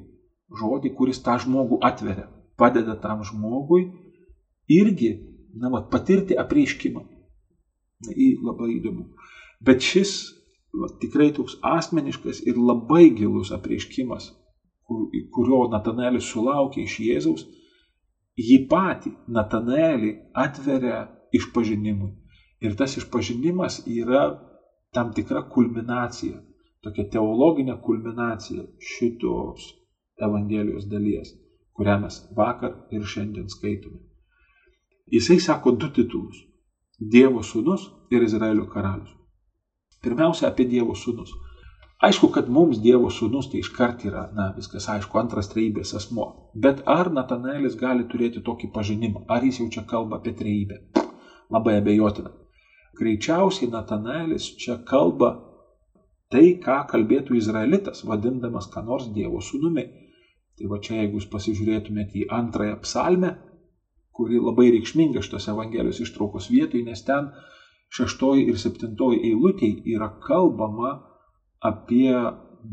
žodį, kuris tą žmogų atveria, padeda tam žmogui irgi, na, vat, patirti apreiškimą. Na, į labai įdomu. Bet šis vat, tikrai toks asmeniškas ir labai gilus apreiškimas, kurio Natanaelis sulaukė iš Jėzaus, jį patį, Natanaelį, atveria išpažinimui. Ir tas išpažinimas yra tam tikra kulminacija, tokia teologinė kulminacija šitos Evangelijos dalies, kurią mes vakar ir šiandien skaitome. Jisai sako du titulus - Dievo sūnus ir Izraelio karalius. Pirmiausia, apie Dievo sūnus. Aišku, kad mums Dievo sūnus tai iškart yra, na, viskas aišku, antras treibės asmo. Bet ar Natanaelis gali turėti tokį pažinimą? Ar jis jau čia kalba apie treibę? Labai abejotina. Greičiausiai Natanaelis čia kalba tai, ką kalbėtų izraelitas, vadindamas ką nors Dievo sūnumi. Tai va čia, jeigu jūs pasižiūrėtumėte į antrąją psalmę, kuri labai reikšminga šitos Evangelijos ištraukos vietoj, nes ten šeštoji ir septintoji eilutė yra kalbama apie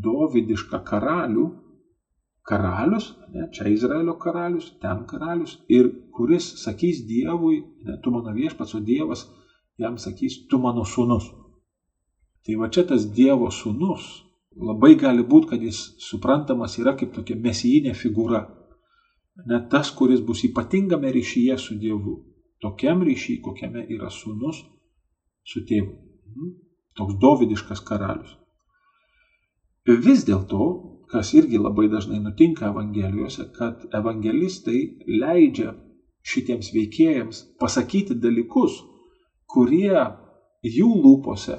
dovidišką karalių, karalius, ne, čia Izraelio karalius, ten karalius, ir kuris sakys Dievui, ne, tu mano viešpats, o Dievas jam sakys, tu mano sūnus. Tai va čia tas Dievo sūnus labai gali būti, kad jis suprantamas yra kaip tokia mesijinė figūra. Net tas, kuris bus ypatingame ryšyje su Dievu. Tokiam ryšyje, kokiame yra sūnus su tėvu. Mhm. Toks dovidiškas karalius. Vis dėlto, kas irgi labai dažnai nutinka Evangelijose, kad evangelistai leidžia šitiems veikėjams pasakyti dalykus, kurie jų lūpose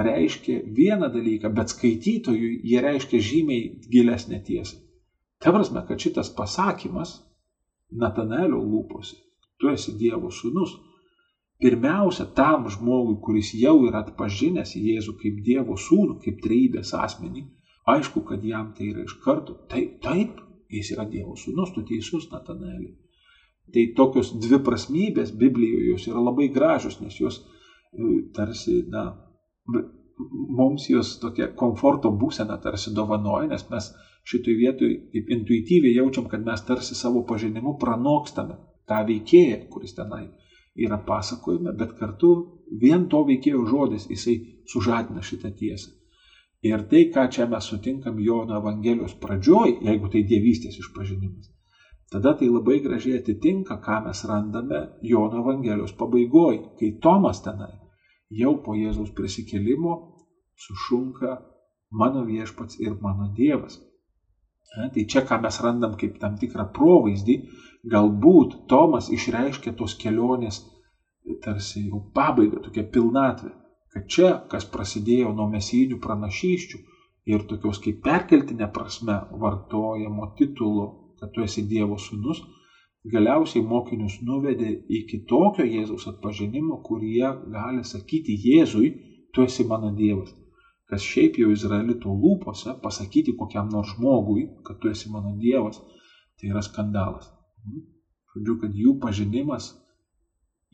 reiškia vieną dalyką, bet skaitytojui jie reiškia žymiai gilesnę tiesą. Ta prasme, kad šitas pasakymas Natanelio lūpose, tu esi Dievo sūnus, pirmiausia tam žmogui, kuris jau yra atpažinęs Jėzų kaip Dievo sūnų, kaip treibės asmenį, aišku, kad jam tai yra iš karto, taip, taip, jis yra Dievo sūnus, tu teisus Natanelį. Tai tokios dvi prasmybės Biblijoje jos yra labai gražios, nes jos e, tarsi, na, mums jos tokia komforto būsena tarsi dovanoja, nes mes šitoj vietoj taip intuityviai jaučiam, kad mes tarsi savo pažinimu pranokstame tą veikėją, kuris tenai yra pasakojime, bet kartu vien to veikėjo žodis jisai sužadina šitą tiesą. Ir tai, ką čia mes sutinkam Jono Evangelijos pradžioj, jeigu tai dievystės išpažinimas, tada tai labai gražiai atitinka, ką mes randame Jono Evangelijos pabaigoj, kai Tomas tenai jau po Jėzaus prisikėlimo sušunka mano viešpats ir mano Dievas. Tai čia, ką mes randam kaip tam tikrą provaizdį, galbūt Tomas išreiškia tos kelionės tarsi jau pabaigą, tokia pilnatvė, kad čia, kas prasidėjo nuo mesijinių pranašyščių ir tokios kaip perkeltinė prasme vartojamo titulo, kad tu esi Dievo sūnus, galiausiai mokinius nuvedė iki tokio Jėzaus atpažinimo, kurie gali sakyti Jėzui, tu esi mano Dievas. Kas šiaip jau Izraelito lūpose pasakyti kokiam nors žmogui, kad tu esi mano Dievas, tai yra skandalas. Žodžiu, kad jų pažinimas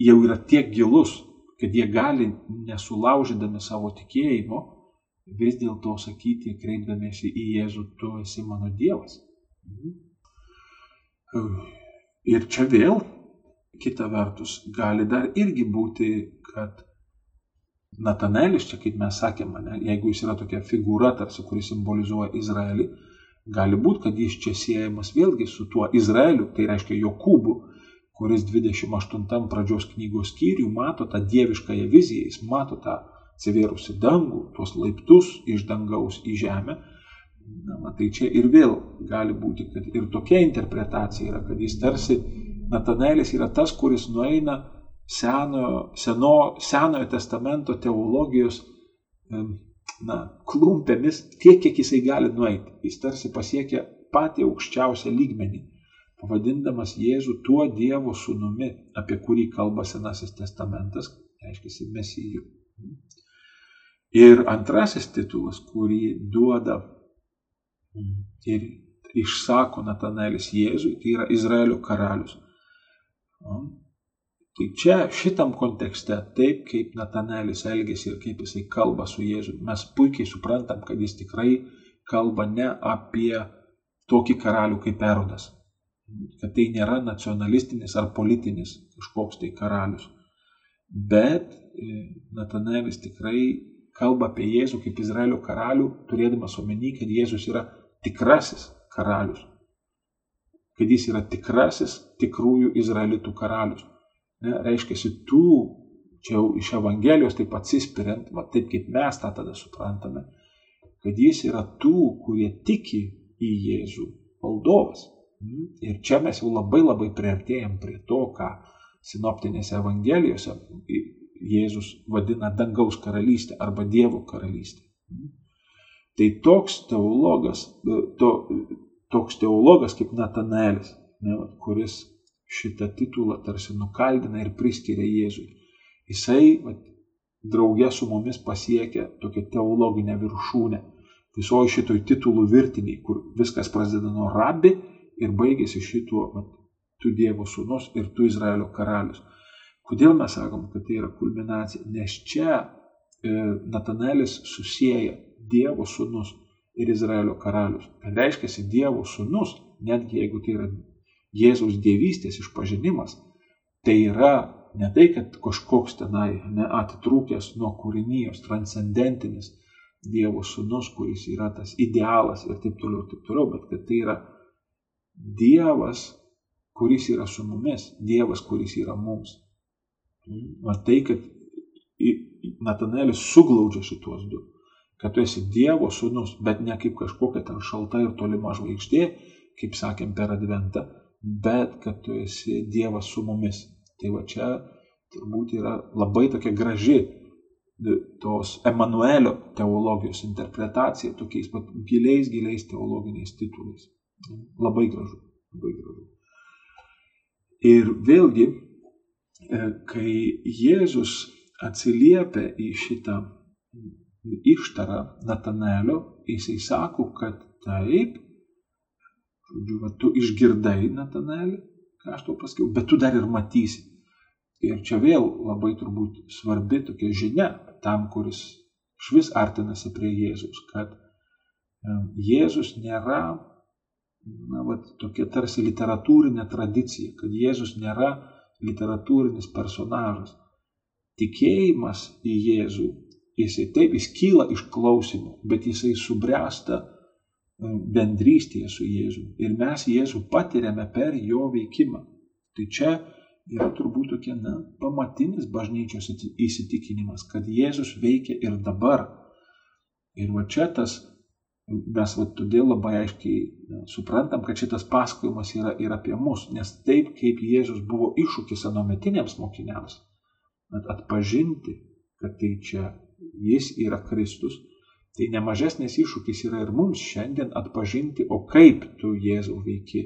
jau yra tiek gilus, kad jie gali nesulaužydami savo tikėjimo vis dėlto sakyti, kreipdamiesi į Jėzų, tu esi mano Dievas. Ir čia vėl, kita vertus, gali dar irgi būti, kad Natanelis, čia kaip mes sakėme, ne, jeigu jis yra tokia figūra, tarsi, kuri simbolizuoja Izraelį, gali būti, kad jis čia siejamas vėlgi su tuo Izraeliu, tai reiškia Jokūbu, kuris 28 pradžios knygos skyrių mato tą dieviškąją viziją, jis mato tą atsivėrusi dangų, tuos laiptus iš dangaus į žemę. Na, matai, čia ir vėl gali būti, kad ir tokia interpretacija yra, kad jis tarsi, Natanaelis yra tas, kuris nueina seno, seno, senojo testamento teologijos na, klumpėmis tiek, kiek jisai gali nueiti. Jis tarsi pasiekia patį aukščiausią lygmenį, pavadindamas Jėzų tuo Dievo sūnumi, apie kurį kalba Senasis testamentas, reiškia Mesijų. Ir antrasis titulas, kurį duoda ir išsako Natanaelis Jėzui, tai yra Izraelio karalius. Tai čia šitam kontekste, taip kaip Natanaelis elgėsi ir kaip jisai kalba su Jėzumi, mes puikiai suprantam, kad jis tikrai kalba ne apie tokį karalių kaip Erodas. Kad tai nėra nacionalistinis ar politinis kažkoks tai karalius. Bet e, Natanaelis tikrai kalba apie Jėzų kaip Izraelio karalių, turėdamas omeny, kad Jėzus yra tikrasis karalius. Kad jis yra tikrasis tikrųjų izraelitų karalius. Ne, reiškia, tų, čia jau iš Evangelijos taip atsispiriant, va, taip kaip mes tą tada suprantame, kad jis yra tų, kurie tiki į Jėzų valdovas. Ir čia mes jau labai labai priartėjom prie to, ką sinoptinėse Evangelijose Jėzus vadina dangaus karalystė arba Dievo karalystė. Tai toks teologas, to, toks teologas kaip Natanaelis, ne, kuris šitą titulą tarsi nukaldina ir priskiria Jėzui, jisai vat, draugė su mumis pasiekia tokią teologinę viršūnę visoji šitoj titulų virtiniai, kur viskas prasideda nuo rabi ir baigėsi šituo, vat, tu Dievo sūnus ir tu Izraelio karalius. Kodėl mes sakom, kad tai yra kulminacija? Nes čia e, Natanaelis susijęja Dievo sūnus ir Izraelio karalius. Kad reiškia Dievo sūnus, netgi jeigu tai yra Jėzaus dievystės išpažinimas, tai yra ne tai, kad kažkoks tenai neatitrūkęs nuo kūrinijos, transcendentinis Dievo sūnus, kuris yra tas idealas ir taip toliau, ir taip toliau, bet kad tai yra Dievas, kuris yra su mumis, Dievas, kuris yra mums. Matai, kad Natanaelis suglaudžia šituos du. Kad tu esi Dievo sūnus, bet ne kaip kažkokia ten šalta ir tolima žvaigždė, kaip sakėm per Adventą, bet kad tu esi Dievas su mumis. Tai va čia turbūt yra labai tokia graži tos Emanuelio teologijos interpretacija tokiais pat giliais, giliais teologiniais titulais. Labai gražu, labai gražu. Ir vėlgi, e, kai Jėzus atsiliepia į šitą ištarą Natanelio, jisai sako, kad taip, žodžiu, va, tu išgirdai Natanelį, ką aš tau pasakiau, bet tu dar ir matysi. Ir čia vėl labai turbūt svarbi tokia žinia tam, kuris iš vis artinasi prie Jėzus, kad Jėzus nėra, na, va, tokia tarsi literatūrinė tradicija, kad Jėzus nėra literatūrinis personažas. Tikėjimas į Jėzų, jisai taip, jis kyla iš klausimų, bet jisai subręsta bendrystėje su Jėzumi. Ir mes Jėzų patiriame per jo veikimą. Tai čia yra turbūt tokia na, pamatinis bažnyčios įsitikinimas, kad Jėzus veikia ir dabar. Ir va čia tas, mes va todėl labai aiškiai na, suprantam, kad šitas pasakojimas yra ir apie mus, nes taip kaip Jėzus buvo iššūkis anometiniams mokiniams, atpažinti, kad tai čia jis yra Kristus, Tai nemažesnis iššūkis yra ir mums šiandien atpažinti, o kaip tu Jėzau veiki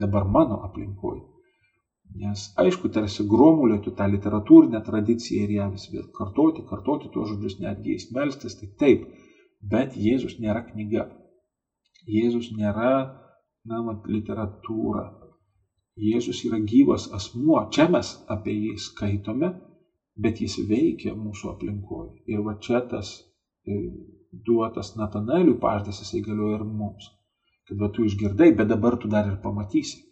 dabar mano aplinkoje. Nes aišku, tarsi gromulėtų tą literatūrinę tradiciją ir ją vis vėl kartoti, kartoti tuos žodžius, netgi jais melstis, tai taip, bet Jėzus nėra knyga. Jėzus nėra, na, mat, literatūra. Jėzus yra gyvas asmuo. Čia mes apie jį skaitome, bet jis veikia mūsų aplinkoje. Ir va čia tas duotas Natanaeliui pažadas, jisai galioja ir mums. Kad va tu išgirdai, bet dabar tu dar ir pamatysi.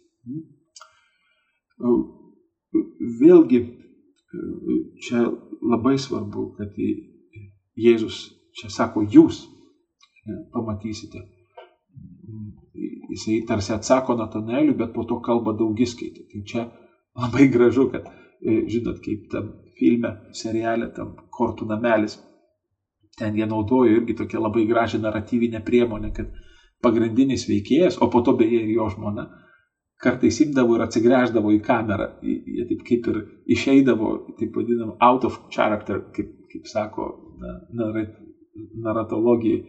Vėlgi, čia labai svarbu, kad Jėzus čia sako, jūs pamatysite. Jisai tarsi atsako Natanaeliui, bet po to kalba daugiskaitė. Tai čia labai gražu, kad, žinot, kaip tam filme, serialė, tam kortų namelis ten jie naudojo irgi tokią labai gražią naratyvinę priemonę, kad pagrindinis veikėjas, o po to beje ir jo žmona, kartais imdavo ir atsigręždavo į kamerą, jie taip kaip ir išeidavo, taip vadinam, out of character, kaip, kaip sako na, na, naratologijai,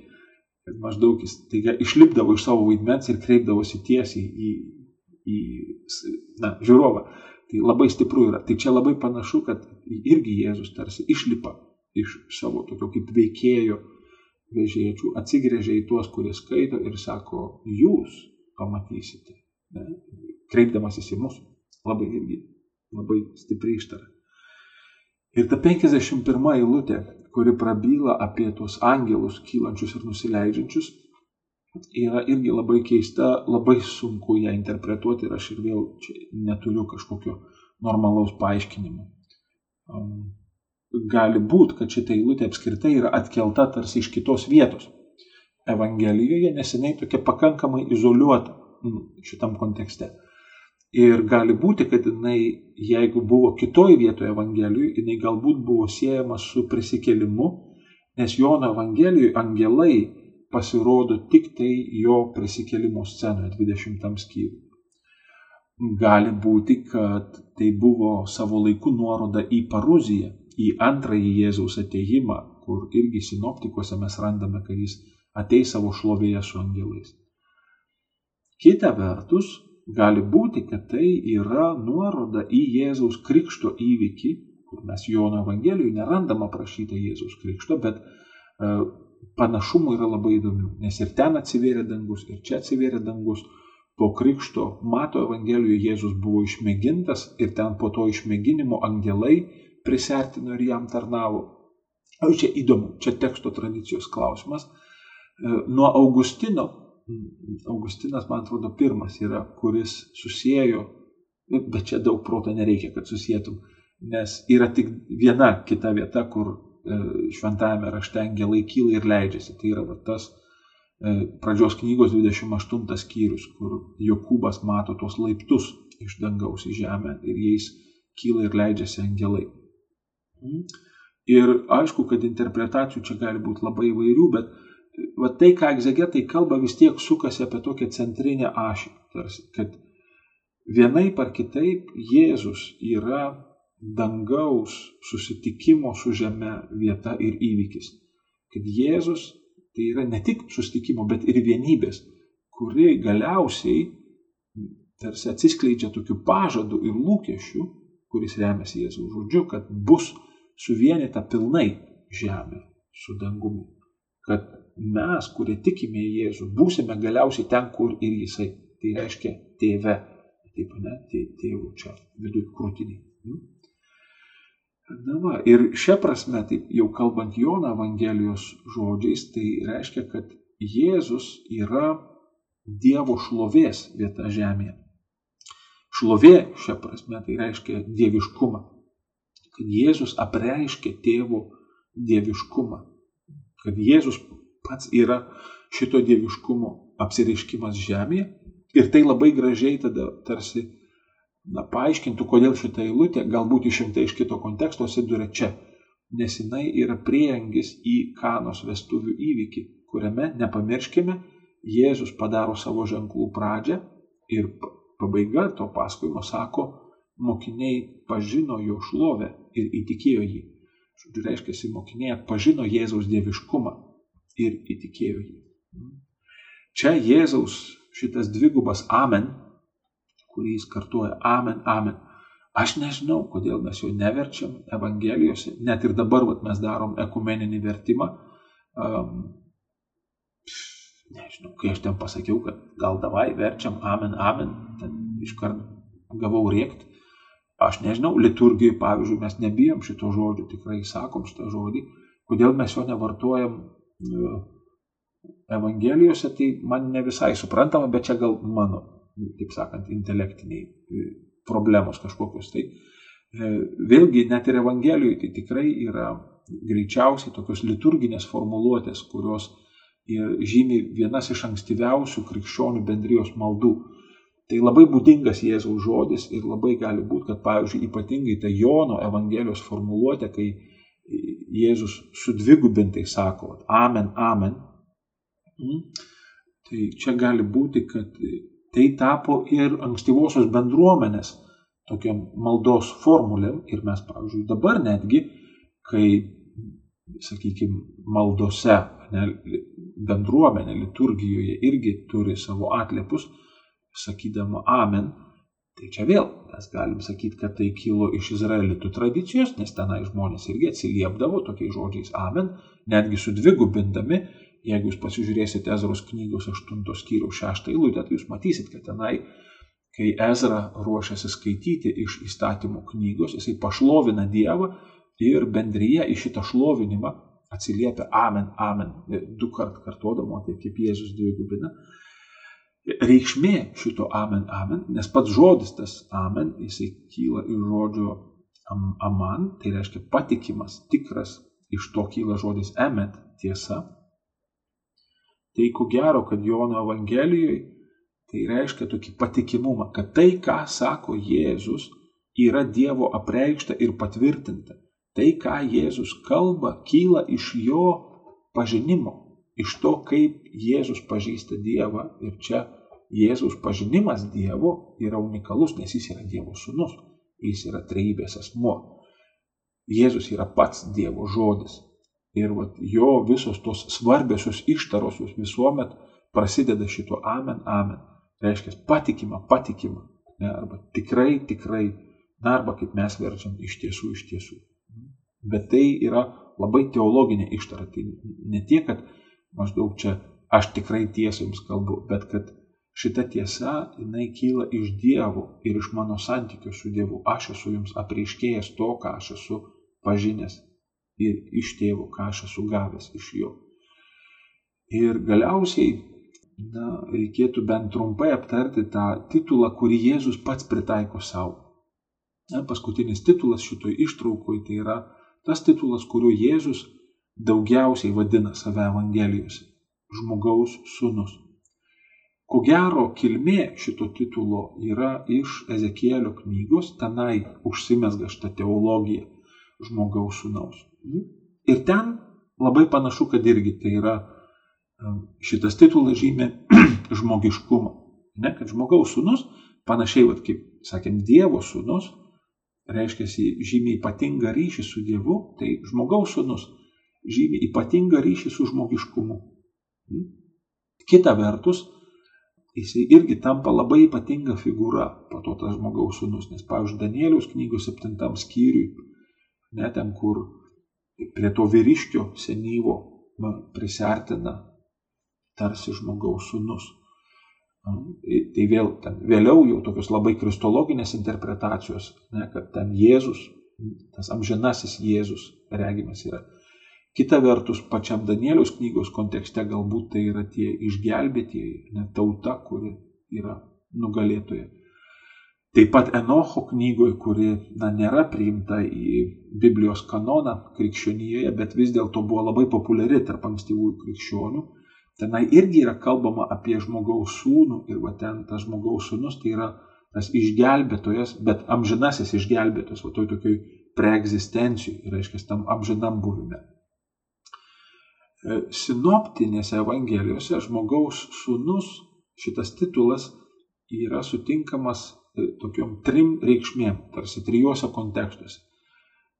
kad maždaug jis taiga, išlipdavo iš savo vaidmens ir kreipdavosi tiesiai į, į na, žiūrovą. Tai labai stipru yra. Tai čia labai panašu, kad irgi Jėzus tarsi išlipa iš savo tokio kaip veikėjo vežėčių, atsigrėžia į tuos, kurie skaito ir sako, jūs pamatysite, ne? kreipdamasis į mus. Labai irgi, labai stipri ištara. Ir ta 51 eilutė, kuri prabyla apie tuos angelus kylančius ir nusileidžiančius, yra irgi labai keista, labai sunku ją interpretuoti ir aš ir vėl čia neturiu kažkokio normalaus paaiškinimo. Um, gali būti, kad šitą eilutę apskritai yra atkelta tarsi iš kitos vietos. Evangelijoje neseniai tokia pakankamai izoliuota šitam kontekste. Ir gali būti, kad jinai, jeigu buvo kitoje vietoje Evangelijoje, jinai galbūt buvo siejama su prisikėlimu, nes Jono Evangelijoje angelai pasirodo tik tai jo prisikėlimo scenoje 20 skyriui. Gali būti, kad tai buvo savo laiku nuoroda į Paruziją, į antrąjį Jėzaus ateimą, kur irgi sinoptikuose mes randame, kad jis ateis savo šlovėje su angelais. Kita vertus, gali būti, kad tai yra nuoroda į Jėzaus krikšto įvykį, kur mes Jono Evangelijoje nerandam aprašytą Jėzaus krikšto, bet e, panašumų yra labai įdomių, nes ir ten atsivėrė dangus, ir čia atsivėrė dangus. Po krikšto Mato Evangelijoje Jėzus buvo išmėgintas ir ten po to išmėginimo angelai prisertino ir jam tarnavo. O čia įdomu, čia teksto tradicijos klausimas, nuo Augustino, Augustinas, man atrodo, pirmas yra, kuris susijėjo, bet čia daug proto nereikia, kad susijėtum, nes yra tik viena kita vieta, kur e, šventajame rašte angelai kyla ir leidžiasi. Tai yra va, tas e, pradžios knygos 28 skyrius, kur Jokūbas mato tuos laiptus iš dangaus į žemę ir jais kyla ir leidžiasi angelai. Ir aišku, kad interpretacijų čia gali būti labai įvairių, bet va, tai, ką egzegetai kalba, vis tiek sukasi apie tokią centrinę ašį. Tarsi, kad vienai par kitaip Jėzus yra dangaus susitikimo su žeme vieta ir įvykis. Kad Jėzus tai yra ne tik susitikimo, bet ir vienybės, kuri galiausiai tarsi atsiskleidžia tokiu pažadu ir lūkesčiu, kuris remiasi Jėzaus žodžiu, kad bus suvienita pilnai žemė su dangumi. Kad mes, kurie tikime į Jėzų, būsime galiausiai ten, kur ir Jisai. Tai reiškia tėve. Taip, ne, tėvų čia viduje krūtinį. Hmm? Na va, ir šia prasme, taip jau kalbant Jono Evangelijos žodžiais, tai reiškia, kad Jėzus yra Dievo šlovės vieta žemėje. Šlovė šią prasme tai reiškia dieviškumą. Kad Jėzus apreiškia tėvo dieviškumą. Kad Jėzus pats yra šito dieviškumo apsireiškimas žemėje. Ir tai labai gražiai tada tarsi na, paaiškintų, kodėl šitą eilutę galbūt išimta iš kito konteksto atsiduria čia. Nes jinai yra prieangis į kanos vestuvių įvykį, kuriame, nepamirškime, Jėzus padaro savo ženklų pradžią ir Pabaiga to pasakojimo sako, mokiniai pažino jo šlovę ir įtikėjo jį. Žodžiu, reiškia, mokiniai pažino Jėzaus dieviškumą ir įtikėjo jį. Čia Jėzaus šitas dvigubas amen, kurį jis kartuoja amen, amen. Aš nežinau, kodėl mes jo neverčiam Evangelijose, net ir dabar vat, mes darom ekumeninį vertimą. Um, nežinau, kai aš ten pasakiau, kad gal davai verčiam amen, amen, ten iškart gavau rėkti. Aš nežinau, liturgijai, pavyzdžiui, mes nebijom šito žodžio, tikrai sakom šitą žodį, kodėl mes jo nevartojam e, Evangelijose, tai man ne visai suprantama, bet čia gal mano, taip sakant, intelektiniai e, problemos kažkokios. Tai e, vėlgi net ir Evangelijoje tai tikrai yra greičiausiai tokios liturginės formuluotės, kurios žymi vienas iš ankstyviausių krikščionių bendrijos maldų. Tai labai būdingas Jėzaus žodis ir labai gali būti, kad, pavyzdžiui, ypatingai ta Jono Evangelijos formuluotė, kai Jėzus sudvigubintai sako, amen, amen. Hmm, tai čia gali būti, kad tai tapo ir ankstyvosios bendruomenės tokiam maldos formulėm ir mes, pavyzdžiui, dabar netgi, kai, sakykime, maldose, ne, bendruomenė liturgijoje irgi turi savo atliepus, sakydama amen, tai čia vėl mes galim sakyti, kad tai kilo iš izraelitų tradicijos, nes tenai žmonės irgi atsiliepdavo tokiais žodžiais amen, netgi sudvigubindami, jeigu jūs pasižiūrėsite Ezros knygos 8 skyriaus 6 eilutę, tai jūs matysit, kad tenai, kai Ezra ruošiasi skaityti iš įstatymų knygos, jisai pašlovina Dievą ir bendryje į šitą šlovinimą atsiliepia amen, amen, du kart kartuodamo, tai kaip Jėzus dvigubina. Reikšmė šito amen, amen, nes pats žodis tas amen, jisai kyla iš žodžio am, aman, tai reiškia patikimas, tikras, iš to kyla žodis emet, tiesa. Tai ko gero, kad Jono Evangelijoje tai reiškia tokį patikimumą, kad tai, ką sako Jėzus, yra Dievo apreikšta ir patvirtinta. Tai, ką Jėzus kalba, kyla iš jo pažinimo, iš to, kaip Jėzus pažįsta Dievą. Ir čia Jėzus pažinimas Dievo yra unikalus, nes jis yra Dievo sūnus, jis yra trejybės asmuo. Jėzus yra pats Dievo žodis. Ir vat, jo visos tos svarbiosios ištaros jūs visuomet prasideda šito amen, amen. Reiškia patikima, patikima. Ne, arba tikrai, tikrai, na, arba kaip mes verčiam iš tiesų, iš tiesų. Bet tai yra labai teologinė ištara. Tai ne tiek, kad maždaug čia aš tikrai tiesą jums kalbu, bet kad šita tiesa, jinai kyla iš Dievo ir iš mano santykių su Dievu. Aš esu jums apreiškėjęs to, ką aš esu pažinęs ir iš tėvo, ką aš esu gavęs iš jo. Ir galiausiai na, reikėtų bent trumpai aptarti tą titulą, kurį Jėzus pats pritaiko savo. Na, paskutinis titulas šitoj ištraukoj tai yra tas titulas, kuriuo Jėzus daugiausiai vadina save Evangelijose - žmogaus sūnus. Ko gero, kilmė šito titulo yra iš Ezekielio knygos, tenai užsimesga šitą teologiją žmogaus sūnaus. Ir ten labai panašu, kad irgi tai yra šitas titulas žymė žmogiškumą. Ne, kad žmogaus sūnus, panašiai, vat, kaip sakėm, Dievo sūnus, reiškia žymiai ypatingą ryšį su Dievu, tai žmogaus sūnus žymi ypatingą ryšį su žmogiškumu. Kita vertus, jisai irgi tampa labai ypatinga figūra, po to tas žmogaus sūnus, nes, pavyzdžiui, Danieliaus knygos septintam skyriui, net ten, kur prie to vyriškio senyvo prisartina tarsi žmogaus sūnus. Tai vėl, ten, vėliau jau tokios labai kristologinės interpretacijos, ne, kad ten Jėzus, tas amžinasis Jėzus regimas yra. Kita vertus, pačiam Danieliaus knygos kontekste galbūt tai yra tie išgelbėtieji, ne tauta, kuri yra nugalėtoja. Taip pat Enocho knygoje, kuri na, nėra priimta į Biblijos kanoną krikščionyje, bet vis dėlto buvo labai populiari tarp ankstyvųjų krikščionių, tenai irgi yra kalbama apie žmogaus sūnų ir va ten tas žmogaus sūnus tai yra tas išgelbėtojas, bet amžinasis išgelbėtojas, va toj tokioj preegzistencijai, reiškia tam amžinam buvime. Sinoptinėse evangelijose žmogaus sūnus šitas titulas yra sutinkamas tokiom trim reikšmėm, tarsi trijuose kontekstuose.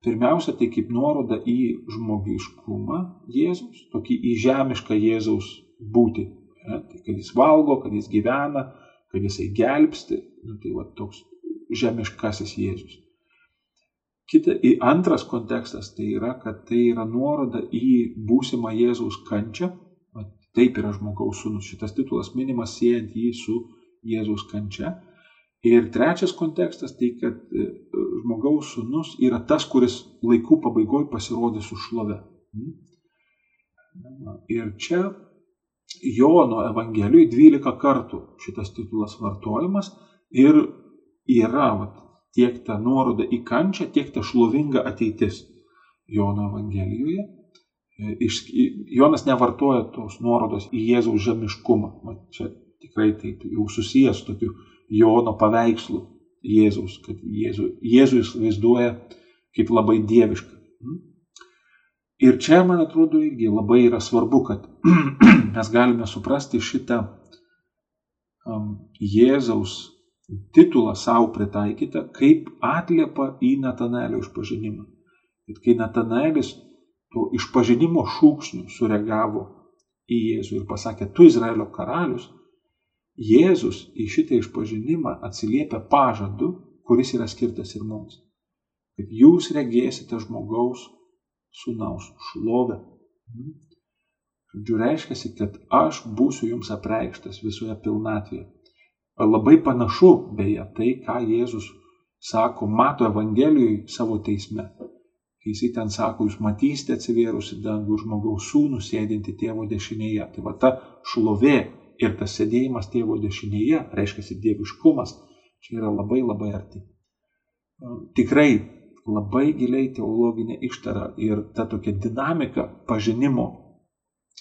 Pirmiausia, tai kaip nuoroda į žmogiškumą Jėzaus, tokį į žemišką Jėzaus būti. Ja, tai kad jis valgo, kad jis gyvena, kad jisai gelbsti, nu, tai va toks žemiškasis Jėzus. Kita, antras kontekstas tai yra, kad tai yra nuoroda į būsimą Jėzaus kančią. Taip yra žmogaus sūnus. Šitas titulas minimas siejant jį su Jėzaus kančia. Ir trečias kontekstas tai, kad e, žmogaus sūnus yra tas, kuris laikų pabaigoje pasirodys su šlove. Hmm? Ir čia Jono Evangelijoje 12 kartų šitas titulas vartojamas ir yra vat, tiek ta nuoroda į kančią, tiek ta šlovinga ateitis Jono Evangelijoje. E, Jonas nevartoja tos nuorodos į Jėzaus žemiškumą. Vat čia tikrai tai jau susijęs su tokiu Jono paveikslu Jėzaus, kad Jėzų, Jėzų jis vaizduoja kaip labai dievišką. Hmm? Ir čia, man atrodo, irgi labai yra svarbu, kad mes galime suprasti šitą um, Jėzaus titulą savo pritaikytą kaip atliepa į Natanelio išpažinimą. Ir kai Natanaelis to išpažinimo šūksnių sureagavo į Jėzų ir pasakė, tu Izraelio karalius, Jėzus į šitą išpažinimą atsiliepia pažadu, kuris yra skirtas ir mums. Kad jūs regėsite žmogaus sūnaus šlovę. Žodžiu, reiškia, kad aš būsiu jums apreikštas visoje pilnatvėje. Labai panašu, beje, tai, ką Jėzus sako, mato Evangelijoje savo teisme. Kai jisai ten sako, jūs matysite atsivėrusi dangų žmogaus sūnų sėdinti tėvo dešinėje. Tai va ta šlovė ir tas sėdėjimas tėvo dešinėje, reiškia dieviškumas, čia yra labai labai arti. Tikrai labai giliai teologinė ištara ir ta tokia dinamika pažinimo,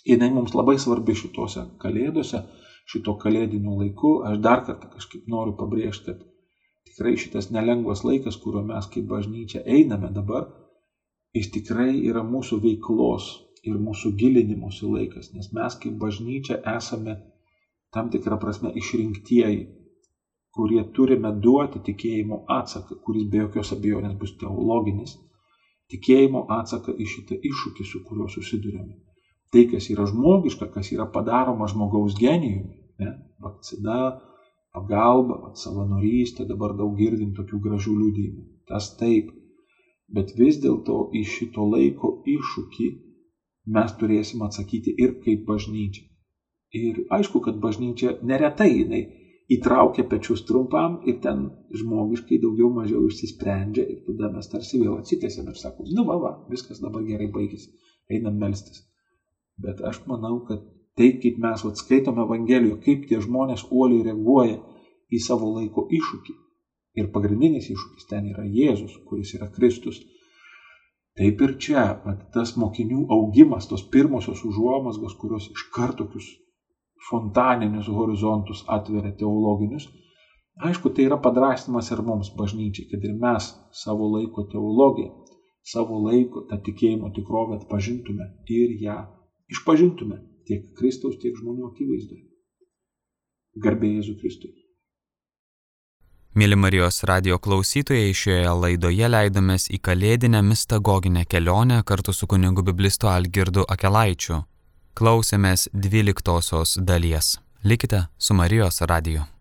jinai mums labai svarbi šituose kalėdose, šito kalėdiniu laiku. Aš dar kartą kažkaip noriu pabrėžti, kad tikrai šitas nelengvas laikas, kuriuo mes kaip bažnyčia einame dabar, jis tikrai yra mūsų veiklos ir mūsų gilinimosi laikas, nes mes kaip bažnyčia esame tam tikrą prasme išrinktieji, kurie turime duoti tikėjimo atsaką, kuris be jokios abejonės bus teologinis, tikėjimo atsaką į šitą iššūkį, su kuriuo susidurėme. Tai, kas yra žmogiška, kas yra padaroma žmogaus genijumi, ne? vakcina, pagalba, savanorystė, dabar daug girdim tokių gražių liūdėjimų. Tas taip. Bet vis dėlto į šito laiko iššūkį mes turėsim atsakyti ir kaip bažnyčia. Ir aišku, kad bažnyčia neretai jinai įtraukia pečius trumpam ir ten žmogiškai daugiau mažiau išsisprendžia ir tada mes tarsi vėl atsitėsėm ir sakom, nu va, va, viskas dabar gerai baigėsi, einam melstis. Bet aš manau, kad Tai, kaip mes atskaitome Evangelijoje, kaip tie žmonės uoliai reaguoja į savo laiko iššūkį. Ir pagrindinis iššūkis ten yra Jėzus, kuris yra Kristus. Taip ir čia, at, tas mokinių augimas, tos pirmosios užuomasgos, kurios iš karto tokius fontaninius horizontus atveria teologinius, aišku, tai yra padrastymas ir mums bažnyčiai, kad ir mes savo laiko teologiją, savo laiko tą tikėjimo tikrovę atpažintume ir ją išpažintume tiek Kristaus, tiek žmonių akivaizdoje. Garbė Jėzų Kristui. Mėly Marijos radio klausytojai, šioje laidoje leidomės į kalėdinę mistagoginę kelionę kartu su kunigu biblistu Algirdu Akelaičiu. Klausėmės dvyliktosios dalies. Likite su Marijos radiju.